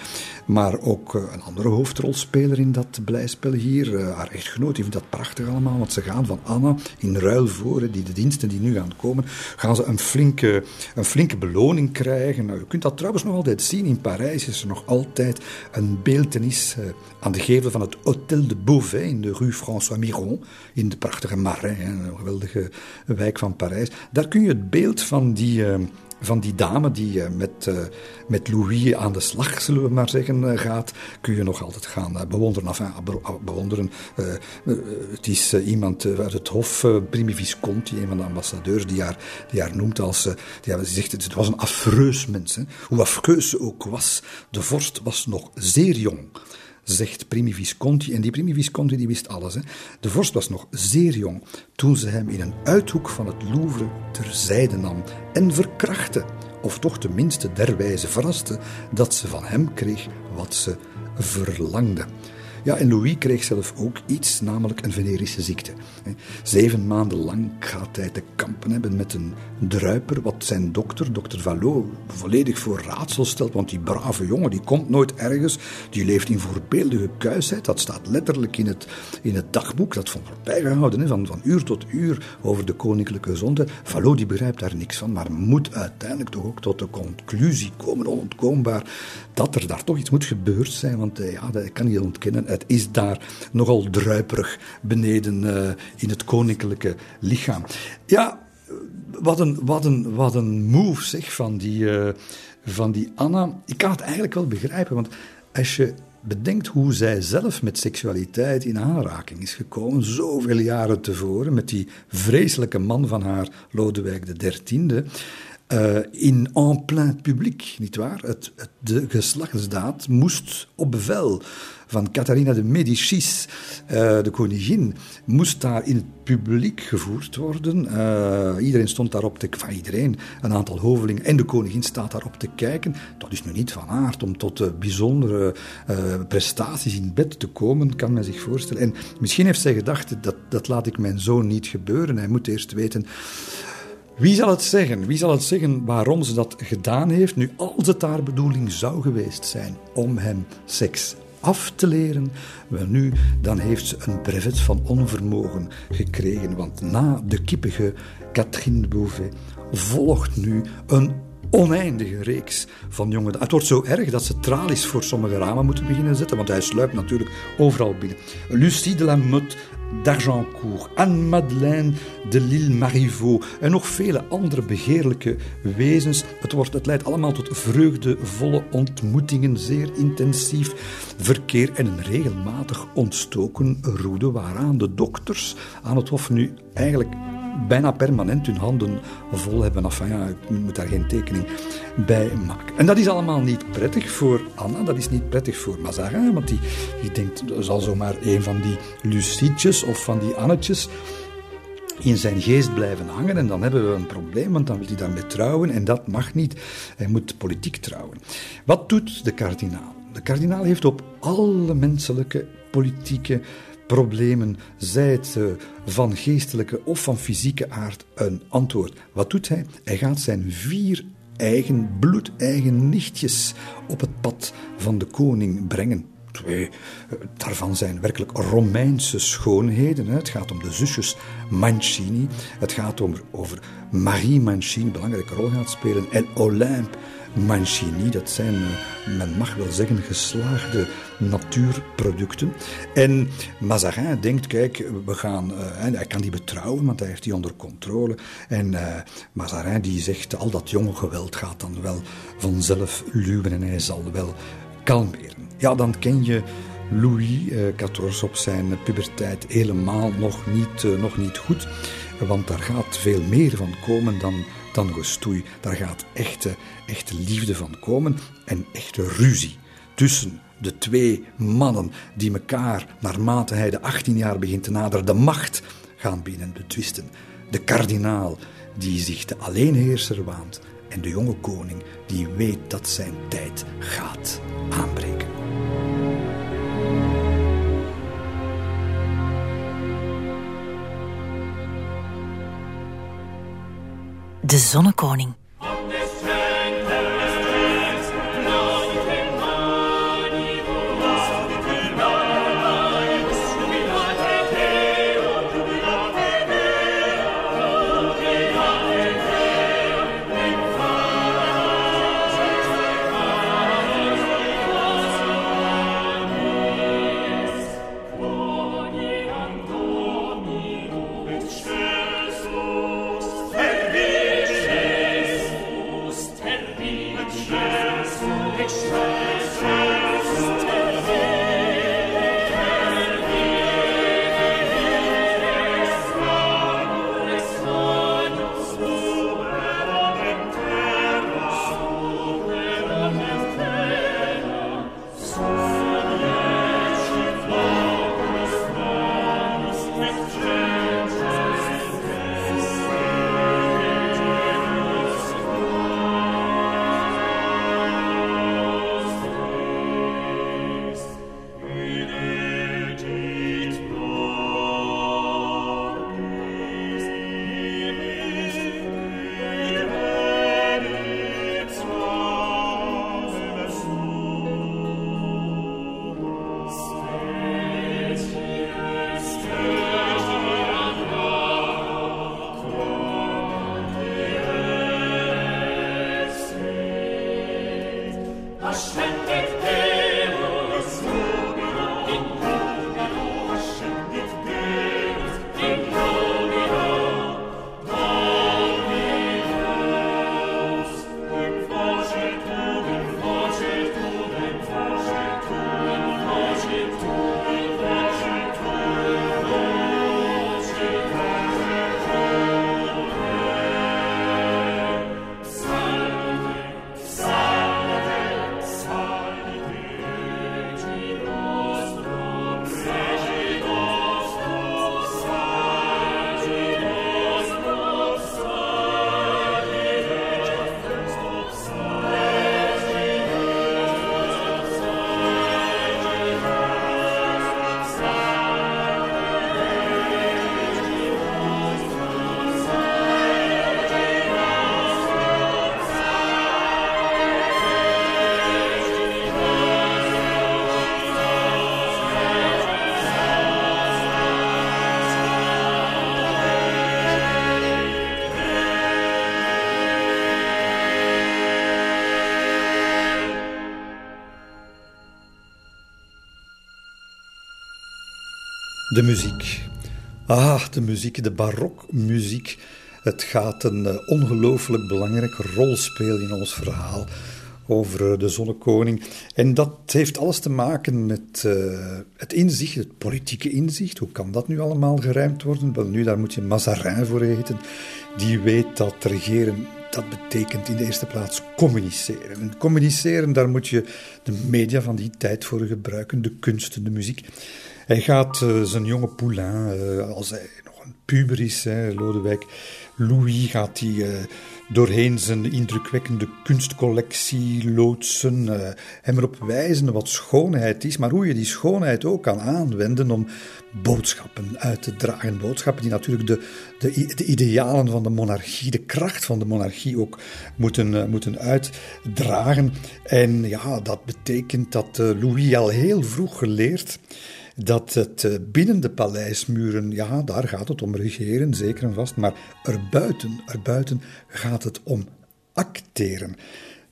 Maar ook uh, een andere hoofdrolspeler in dat blijspel hier. haar echtgenoot, die vindt dat prachtig allemaal. Want ze gaan van Anna in ruil voor, die de diensten die nu gaan komen, gaan ze een flinke, een flinke beloning krijgen. Nou, je kunt dat trouwens nog altijd zien. In Parijs is er nog altijd een beeltenis aan de gevel van het Hôtel de Beauvais in de Rue François Miron, in de prachtige Marais, een geweldige wijk van Parijs. Daar kun je het beeld van die, van die dame die uh, met, uh, met Louis aan de slag, zullen we maar zeggen, gaat, kun je nog altijd gaan bewonderen. Bewonderen. het is iemand uit het Hof, Primi Visconti, een van de ambassadeurs, die haar, die haar noemt als. die haar zegt, het was een affreus mens. Hoe affreus ze ook was, de vorst was nog zeer jong zegt Primi Visconti. En die Primi Visconti die wist alles. Hè. De vorst was nog zeer jong toen ze hem in een uithoek van het Louvre terzijde nam en verkrachtte, of toch tenminste derwijze verraste, dat ze van hem kreeg wat ze verlangde. Ja, en Louis kreeg zelf ook iets, namelijk een venerische ziekte. Zeven maanden lang gaat hij te hebben met een druiper, wat zijn dokter, dokter Vallot, volledig voor raadsel stelt. Want die brave jongen, die komt nooit ergens, die leeft in voorbeeldige kuisheid. Dat staat letterlijk in het, in het dagboek, dat van bijgehouden, van, van uur tot uur over de koninklijke zonde. Vallot die begrijpt daar niks van, maar moet uiteindelijk toch ook tot de conclusie komen, onontkoombaar, dat er daar toch iets moet gebeurd zijn. Want eh, ja, dat kan niet ontkennen het is daar nogal druiperig beneden uh, in het koninklijke lichaam. Ja, wat een, wat een, wat een move zeg van die, uh, van die Anna. Ik kan het eigenlijk wel begrijpen, want als je bedenkt hoe zij zelf met seksualiteit in aanraking is gekomen, zoveel jaren tevoren, met die vreselijke man van haar, Lodewijk XIII. Uh, in en plein publiek, nietwaar? Het, de geslachtsdaad moest op bevel van Catharina de Medicis, uh, de koningin, moest daar in het publiek gevoerd worden. Uh, iedereen stond daarop te van iedereen, een aantal hovelingen en de koningin staat daarop te kijken. Dat is nu niet van aard om tot bijzondere prestaties in bed te komen, kan men zich voorstellen. En misschien heeft zij gedacht, dat, dat laat ik mijn zoon niet gebeuren. Hij moet eerst weten wie zal het zeggen? Wie zal het zeggen waarom ze dat gedaan heeft? Nu, als het haar bedoeling zou geweest zijn om hem seks af te leren, wel nu, dan heeft ze een brevet van onvermogen gekregen. Want na de kippige Catherine Bouvet volgt nu een oneindige reeks van jongen. Het wordt zo erg dat ze tralies voor sommige ramen moeten beginnen zetten, want hij sluipt natuurlijk overal binnen. Lucie de la Motte d'Argencourt, Anne-Madeleine de Lille Marivaux en nog vele andere begeerlijke wezens. Het, wordt, het leidt allemaal tot vreugdevolle ontmoetingen, zeer intensief verkeer en een regelmatig ontstoken roede waaraan de dokters aan het Hof nu eigenlijk bijna permanent hun handen vol hebben. Enfin ja, ik moet daar geen tekening bij maken. En dat is allemaal niet prettig voor Anna, dat is niet prettig voor Mazarin, want die, die denkt, zal zomaar een van die Lucietjes of van die Annetjes in zijn geest blijven hangen en dan hebben we een probleem, want dan wil hij daarmee trouwen en dat mag niet. Hij moet politiek trouwen. Wat doet de kardinaal? De kardinaal heeft op alle menselijke, politieke problemen, zij het eh, van geestelijke of van fysieke aard, een antwoord. Wat doet hij? Hij gaat zijn vier eigen, bloedeigen nichtjes op het pad van de koning brengen. Twee eh, daarvan zijn werkelijk Romeinse schoonheden. Het gaat om de zusjes Mancini. Het gaat om, over Marie Mancini, een belangrijke rol gaat spelen. En Olympe Mancini. Dat zijn, eh, men mag wel zeggen, geslaagde natuurproducten. En Mazarin denkt, kijk, we gaan, uh, hij kan die betrouwen, want hij heeft die onder controle. En uh, Mazarin die zegt, al dat jonge geweld gaat dan wel vanzelf luwen en hij zal wel kalmeren. Ja, dan ken je Louis XIV op zijn puberteit helemaal nog niet, nog niet goed. Want daar gaat veel meer van komen dan dan gestoei. Daar gaat echte, echte liefde van komen en echte ruzie tussen de twee mannen die elkaar, naarmate hij de 18 jaar begint te naderen, de macht gaan binnen betwisten. De kardinaal die zich de alleenheerser waant en de jonge koning die weet dat zijn tijd gaat aanbreken. De Zonnekoning. Deutschland. De muziek. Ah, de muziek, de barokmuziek. Het gaat een uh, ongelooflijk belangrijke rol spelen in ons verhaal over eh, de zonnekoning. En dat heeft alles te maken met uh, het inzicht, het politieke inzicht. Hoe kan dat nu allemaal geruimd worden? Wel, nu, daar moet je Mazarin voor eten. Die weet dat regeren, dat betekent in de eerste plaats communiceren. En communiceren, daar moet je de media van die tijd voor gebruiken, de kunsten, de muziek. Hij gaat uh, zijn jonge poulain, uh, als hij nog een puber is, Lodewijk Louis, gaat hij uh, doorheen zijn indrukwekkende kunstcollectie loodsen, hem erop wijzen wat schoonheid is, maar hoe je die schoonheid ook kan aanwenden om boodschappen uit te dragen. Boodschappen die natuurlijk de, de, de idealen van de monarchie, de kracht van de monarchie ook moeten, moeten uitdragen. En ja, dat betekent dat Louis al heel vroeg geleerd dat het eh, binnen de paleismuren, ja, daar gaat het om regeren, zeker en vast, maar erbuiten, erbuiten gaat het om acteren.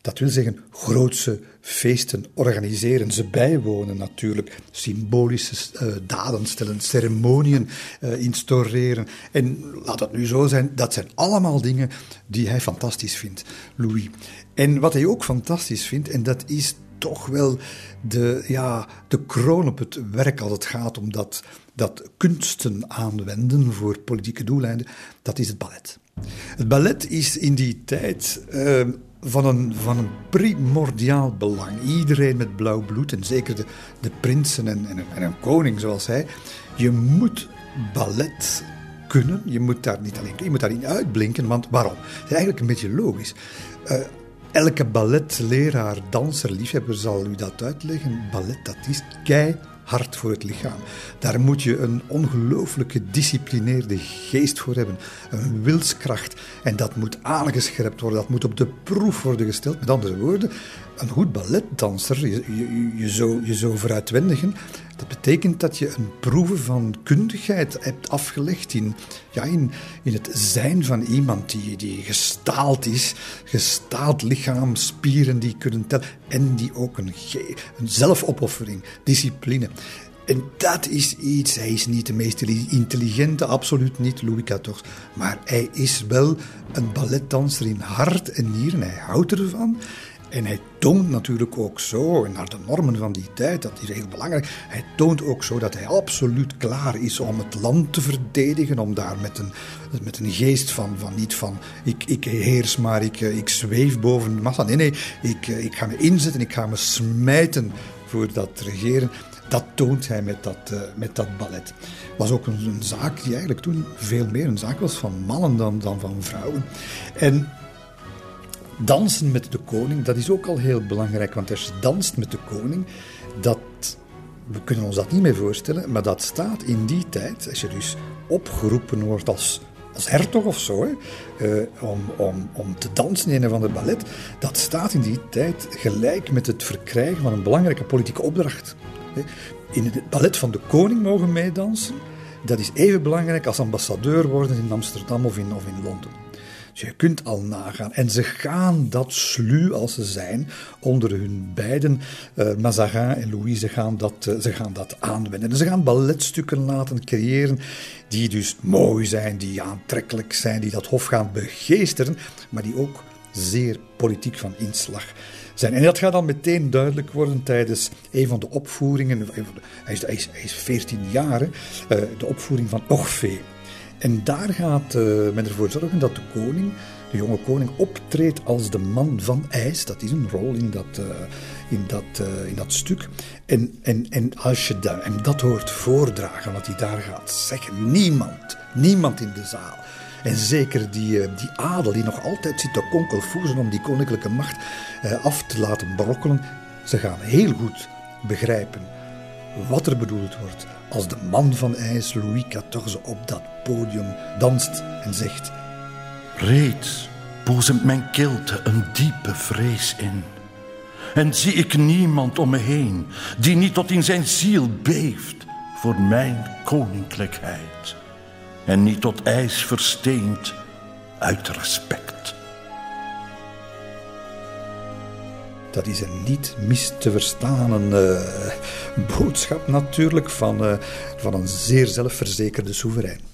Dat wil zeggen, grootse feesten organiseren, ze bijwonen natuurlijk, symbolische uh, daden stellen, ceremoniën uh, instaureren. En laat het nu zo zijn, dat zijn allemaal dingen die hij fantastisch vindt, Louis. En wat hij ook fantastisch vindt, en dat is toch wel de, ja, de kroon op het werk als het gaat om dat, dat kunsten aanwenden voor politieke doeleinden, dat is het ballet. Het ballet is in die tijd uh, van, een, van een primordiaal belang. Iedereen met blauw bloed, en zeker de, de prinsen en, en, en een koning zoals hij, je moet ballet kunnen. Je moet daar niet alleen je moet daarin uitblinken, want waarom? Het is eigenlijk een beetje logisch. Uh, Elke balletleraar, danser, liefhebber zal u dat uitleggen. Ballet, dat is keihard voor het lichaam. Daar moet je een ongelooflijke disciplineerde geest voor hebben. Een wilskracht. En dat moet aangescherpt worden. Dat moet op de proef worden gesteld. Met andere woorden, een goed balletdanser, je, je, je, je zo vooruitwendigen, dat betekent dat je een proeven van kundigheid hebt afgelegd in, ja, in, in het zijn van iemand die, die gestaald is, gestaald lichaam, spieren die kunnen tellen en die ook een, een zelfopoffering, discipline. En dat is iets, hij is niet de meest intelligente, absoluut niet, Louis XIV. Maar hij is wel een balletdanser in hart en nieren, hij houdt ervan. En hij toont natuurlijk ook zo, naar de normen van die tijd, dat is heel belangrijk, hij toont ook zo dat hij absoluut klaar is om het land te verdedigen, om daar met een, met een geest van, van niet van ik, ik heers maar, ik, ik zweef boven de massa. Nee, nee, ik, ik ga me inzetten, ik ga me smijten voor dat regeren. Dat toont hij met dat, uh, met dat ballet. was ook een, een, zaak die eigenlijk toen veel meer een zaak was van mannen dan, dan van vrouwen. En dansen met de koning, dat is ook al heel belangrijk. Want als je danst met de koning, dat, we kunnen ons dat niet meer voorstellen, maar dat staat in die tijd, als je dus opgeroepen wordt als, als hertog of zo, uh, om, om, om te dansen in een van de ballet, dat staat in die tijd gelijk met het verkrijgen van een belangrijke politieke opdracht. In het ballet van de koning mogen meedansen, dat is even belangrijk als ambassadeur worden in Amsterdam of in, of in Londen. Je kunt al nagaan. En ze gaan dat sluw als ze zijn, onder hun beiden, uh, Mazarin en Louise, gaan dat, uh, ze gaan dat aanwenden. En ze gaan balletstukken laten creëren die dus mooi zijn, die aantrekkelijk zijn, die dat hof gaan begeesteren, maar die ook zeer politiek van inslag zijn. En dat gaat dan meteen duidelijk worden tijdens een van de opvoeringen. Hij is, hij is, hij is 14 jaar, uh, de opvoering van Orphée. En daar gaat uh, men ervoor zorgen dat de koning, de jonge koning, optreedt als de man van ijs. Dat is een rol in dat, uh, in dat, uh, in dat stuk. En, en, en als je dat, en dat hoort voordragen, wat hij daar gaat zeggen, niemand, niemand in de zaal. En zeker die, die adel die nog altijd zit te konkelvoezen om die koninklijke macht af te laten brokkelen, ze gaan heel goed begrijpen wat er bedoeld wordt als de man van ijs Louis XIV op dat podium danst en zegt: Reeds boezemt mijn kilte een diepe vrees in. En zie ik niemand om me heen die niet tot in zijn ziel beeft voor mijn koninklijkheid en niet tot ijs versteend uit respect. dat is een niet mis te verstaande uh, boodschap natuurlijk van, uh, van een zeer zelfverzekerde soeverein.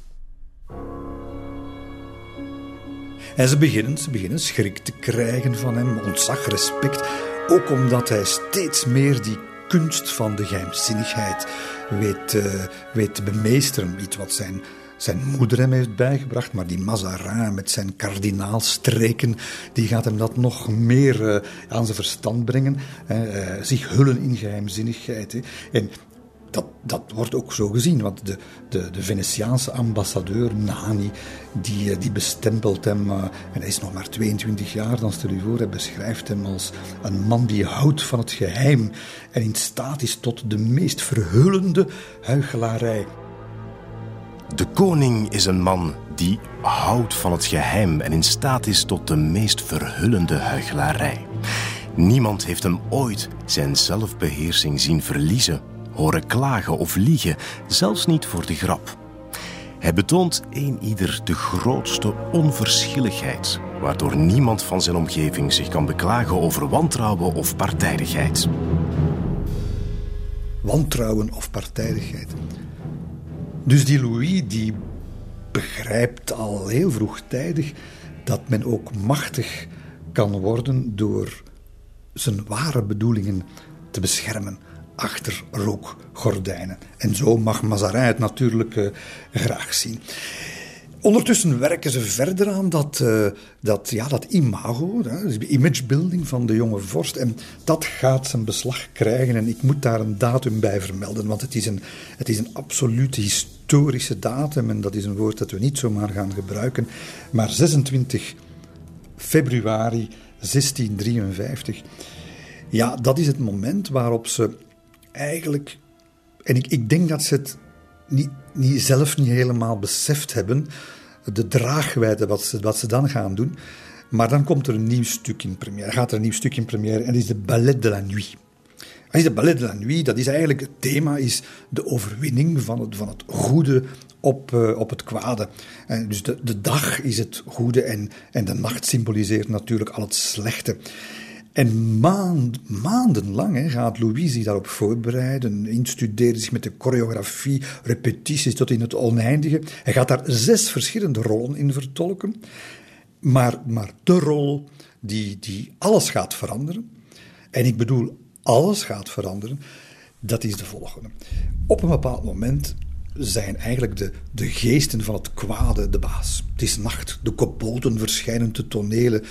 En ze beginnen, ze beginnen schrik te krijgen van hem, ontzag, respect. Ook omdat hij steeds meer die kunst van de geheimzinnigheid weet, uh, weet te bemeesteren. Iets wat zijn, zijn moeder hem heeft bijgebracht, maar die Mazarin met zijn kardinaalstreken, die gaat hem dat nog meer uh, aan zijn verstand brengen. Uh, zich hullen in geheimzinnigheid. Hè. En dat, dat wordt ook zo gezien, want de, de, de Venetiaanse ambassadeur Nani, die, eh, die bestempelt hem, uh, en hij is nog maar 22 jaar, dan stel je voor, hij beschrijft hem als een man die houdt van het geheim en in staat is tot de meest verhullende huichelarij. De koning is een man die houdt van het geheim en in staat is tot de meest verhullende huichelarij. Niemand heeft hem ooit zijn zelfbeheersing zien verliezen horen klagen of liegen, zelfs niet voor de grap. Hij betoont een ieder de grootste onverschilligheid, waardoor niemand van zijn omgeving zich kan beklagen over wantrouwen of partijdigheid. Wantrouwen of partijdigheid. Dus die Louis die begrijpt al heel vroegtijdig dat men ook machtig kan worden door zijn ware bedoelingen te beschermen achter rookgordijnen. En zo mag Mazarin het natuurlijk uh, graag zien. Ondertussen werken ze verder aan dat, uh, dat, ja, dat imago, de imagebuilding van de jonge vorst. En dat gaat zijn beslag krijgen. En ik moet daar een datum bij vermelden, want het is een, het is een absolute historische datum. En dat is een woord dat we niet zomaar gaan gebruiken. Maar 26 februari 1653. Ja, dat is het moment waarop ze eigenlijk, en ik, ik denk dat ze het niet, niet, zelf niet helemaal beseft hebben, de draagwijde wat ze, wat ze dan gaan doen. Maar dan komt er een nieuw stuk in première, gaat er een nieuw stuk in première en dat is de Ballet de la Nuit. De Ballet de la Nuit, dat is eigenlijk, het thema is de overwinning van het, van het goede op, uh, op het kwade. En dus de, de dag is het goede en, en de nacht symboliseert natuurlijk al het slechte. En maand, maandenlang gaat Louis zich daarop voorbereiden, instudeert zich met de choreografie, repetities tot in het oneindige. Hij gaat daar zes verschillende rollen in vertolken, maar, maar de rol die, die alles gaat veranderen, en ik bedoel alles gaat veranderen, dat is de volgende. Op een bepaald moment zijn eigenlijk de, de geesten van het kwade de baas. Het is nacht, de kobolden verschijnen te tonelen.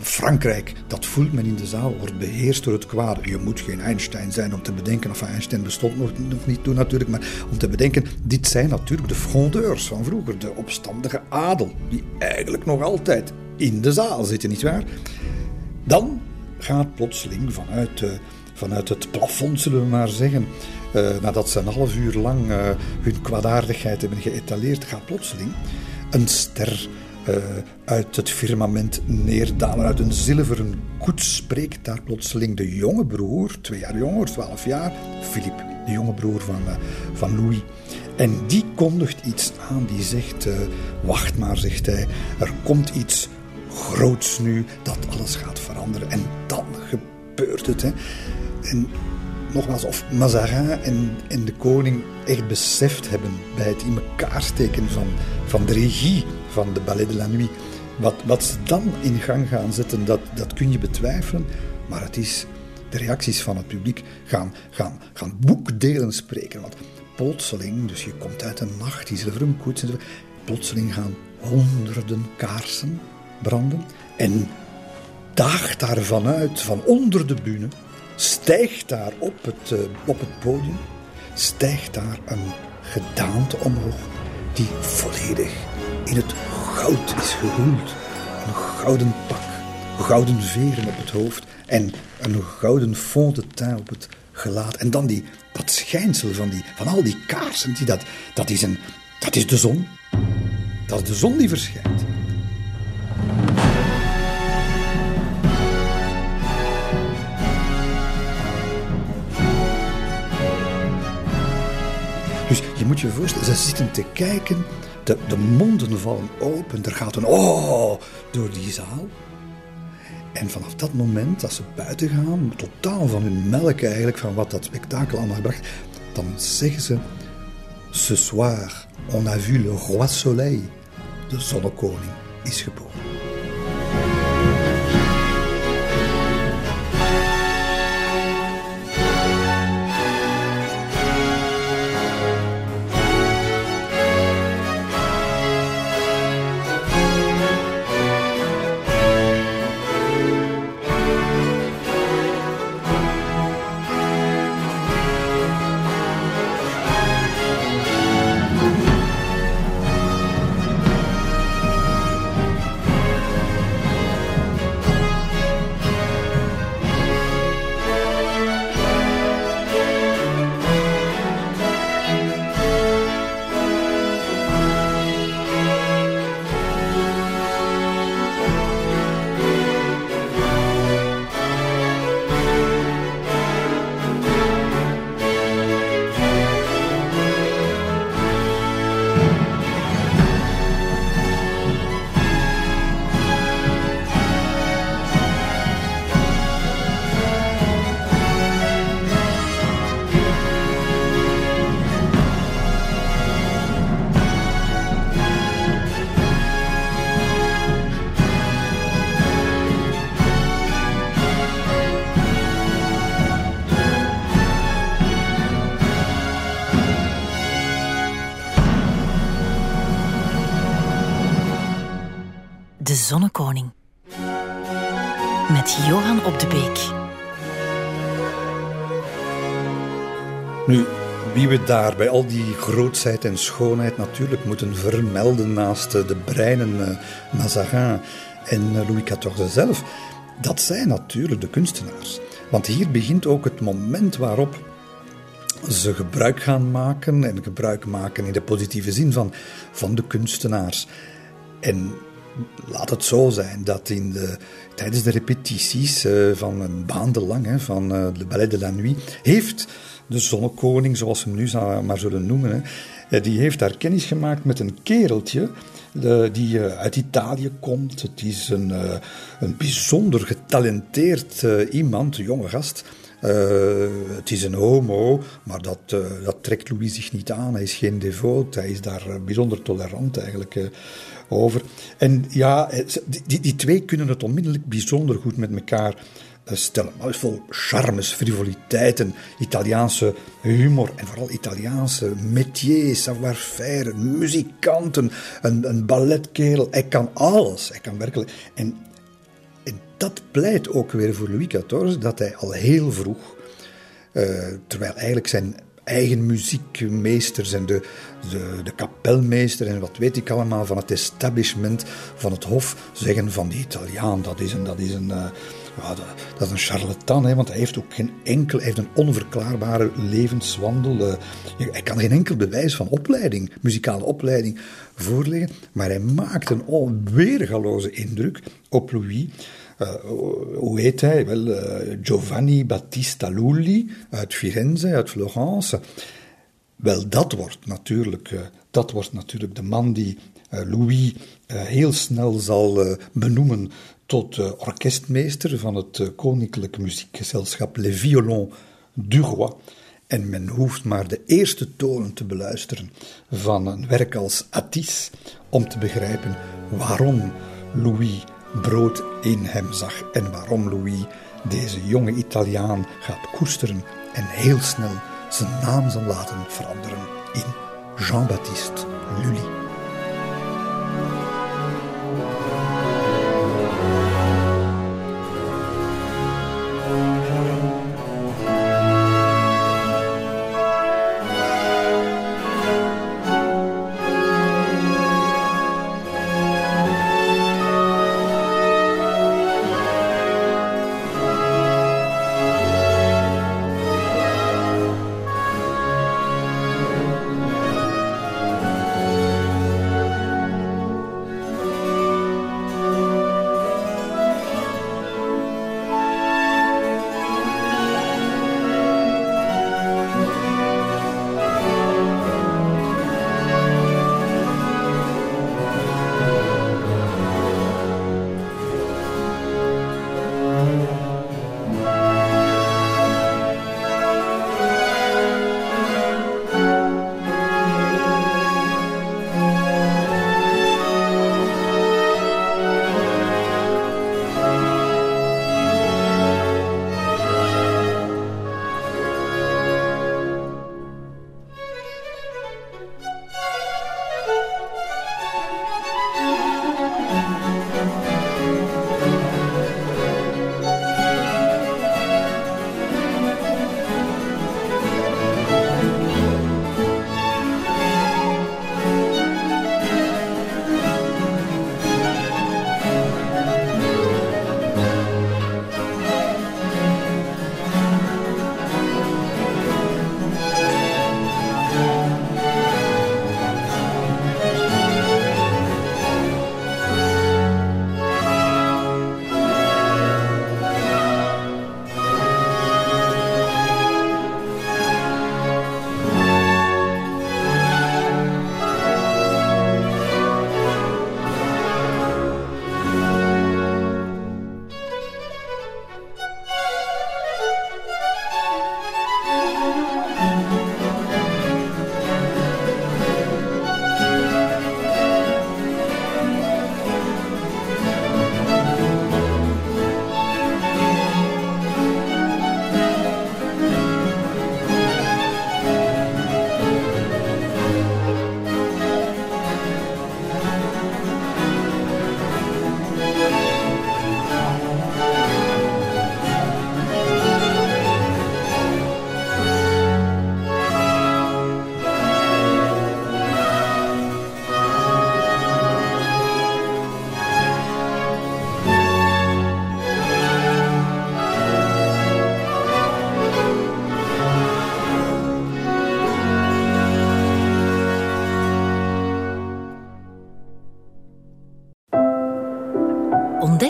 Frankrijk, dat voelt men in de zaal, wordt beheerst door het kwade. Je moet geen Einstein zijn om te bedenken, of Einstein bestond nog, nog niet toen natuurlijk, maar om te bedenken, dit zijn natuurlijk de frondeurs van vroeger, de opstandige adel, die eigenlijk nog altijd in de zaal zitten, nietwaar? Dan gaat plotseling vanuit, uh, vanuit het plafond, zullen we maar zeggen, uh, nadat ze een half uur lang uh, hun kwaadaardigheid hebben geëtaleerd, gaat plotseling een ster uh, uit het firmament neerdalen. Uit een zilveren koets spreekt daar plotseling de jonge broer, twee jaar jonger, twaalf jaar, Philippe, de jonge broer van, van Louis. En die kondigt iets aan, die zegt, wacht maar, zegt hij, er komt iets groots nu, dat alles gaat veranderen. En dan gebeurt het. Hè. En nogmaals, of Mazarin en, de koning echt beseft hebben bij het in elkaar steken van, van de regie van de Ballet de la Nuit. Wat, wat ze dan in gang gaan zetten, dat, dat kun je betwijfelen. Maar het is, de reacties van het publiek gaan, gaan, gaan boekdelen spreken. Want plotseling, dus je komt uit een nacht, die zilveren koets, plotseling gaan honderden kaarsen branden. En daagt daar vanuit, van onder de bühne, stijgt daar op het, uh, op het podium, stijgt daar een gedaante omhoog die volledig in het goud is gehuld. Een gouden pak, gouden veren op het hoofd en een gouden fond de teint op het gelaat. En dan die, dat schijnsel van, die, van al die kaarsen, die dat, dat, is een, dat is de zon. Dat is de zon die verschijnt. Moet je voorstellen, ze zitten te kijken, de, de monden vallen open, er gaat een oh door die zaal. En vanaf dat moment, als ze buiten gaan, totaal van hun melk eigenlijk, van wat dat spektakel allemaal bracht, dan zeggen ze: Ce soir, on a vu le roi soleil. De zonnekoning is geboren. Bij al die grootsheid en schoonheid natuurlijk moeten vermelden naast de breinen uh, Mazarin en uh, Louis XIV zelf, dat zijn natuurlijk de kunstenaars. Want hier begint ook het moment waarop ze gebruik gaan maken en gebruik maken in de positieve zin van, van de kunstenaars. En laat het zo zijn dat in de, tijdens de repetities van een maandenlang hè, van de Ballet de la Nuit heeft de zonnekoning, zoals we hem nu maar zullen noemen, hè, die heeft daar kennis gemaakt met een kereltje die uh, uit Italië komt. Het is een, een bijzonder getalenteerd iemand, een jonge gast. het is een homo, maar dat, dat trekt Louis zich niet aan. Hij is geen devoot, hij is daar bijzonder tolerant eigenlijk over. En ja, die, die twee kunnen het onmiddellijk bijzonder goed met elkaar eh, stellen. Maar vol charmes, frivoliteiten, Italiaanse humor en vooral Italiaanse métier, savoir-faire, muzikanten, een, een balletkerel. Hij kan alles. Hij kan werkelijk. En, en dat pleit ook weer voor Louis XIV dat hij al heel vroeg, uh, terwijl eigenlijk zijn eigen muziekmeesters en de, de, de kapelmeester en wat weet ik allemaal van het establishment van het hof zeggen van die Italiaan, dat is een, dat is een, uh, ja, dat, is een charlatan, hè, want hij heeft ook geen enkel, hij heeft een onverklaarbare levenswandel. Uh, hij kan geen enkel bewijs van opleiding, muzikale opleiding voorleggen, maar hij maakt een onweergaloze indruk op Louis. Uh, hoe heet hij? Wel, uh, Giovanni Battista Lulli uit Firenze, uit Florence. Wel, dat wordt natuurlijk, dat wordt natuurlijk de man die Louis heel snel zal benoemen tot orkestmeester van het Koninklijk Muziekgezelschap Les Violons du Roi. En men hoeft maar de eerste tonen te beluisteren van een werk als Atis om te begrijpen waarom Louis brood in hem zag en waarom Louis deze jonge Italiaan gaat koesteren en heel snel zijn naam zal laten veranderen in Jean-Baptiste Lully.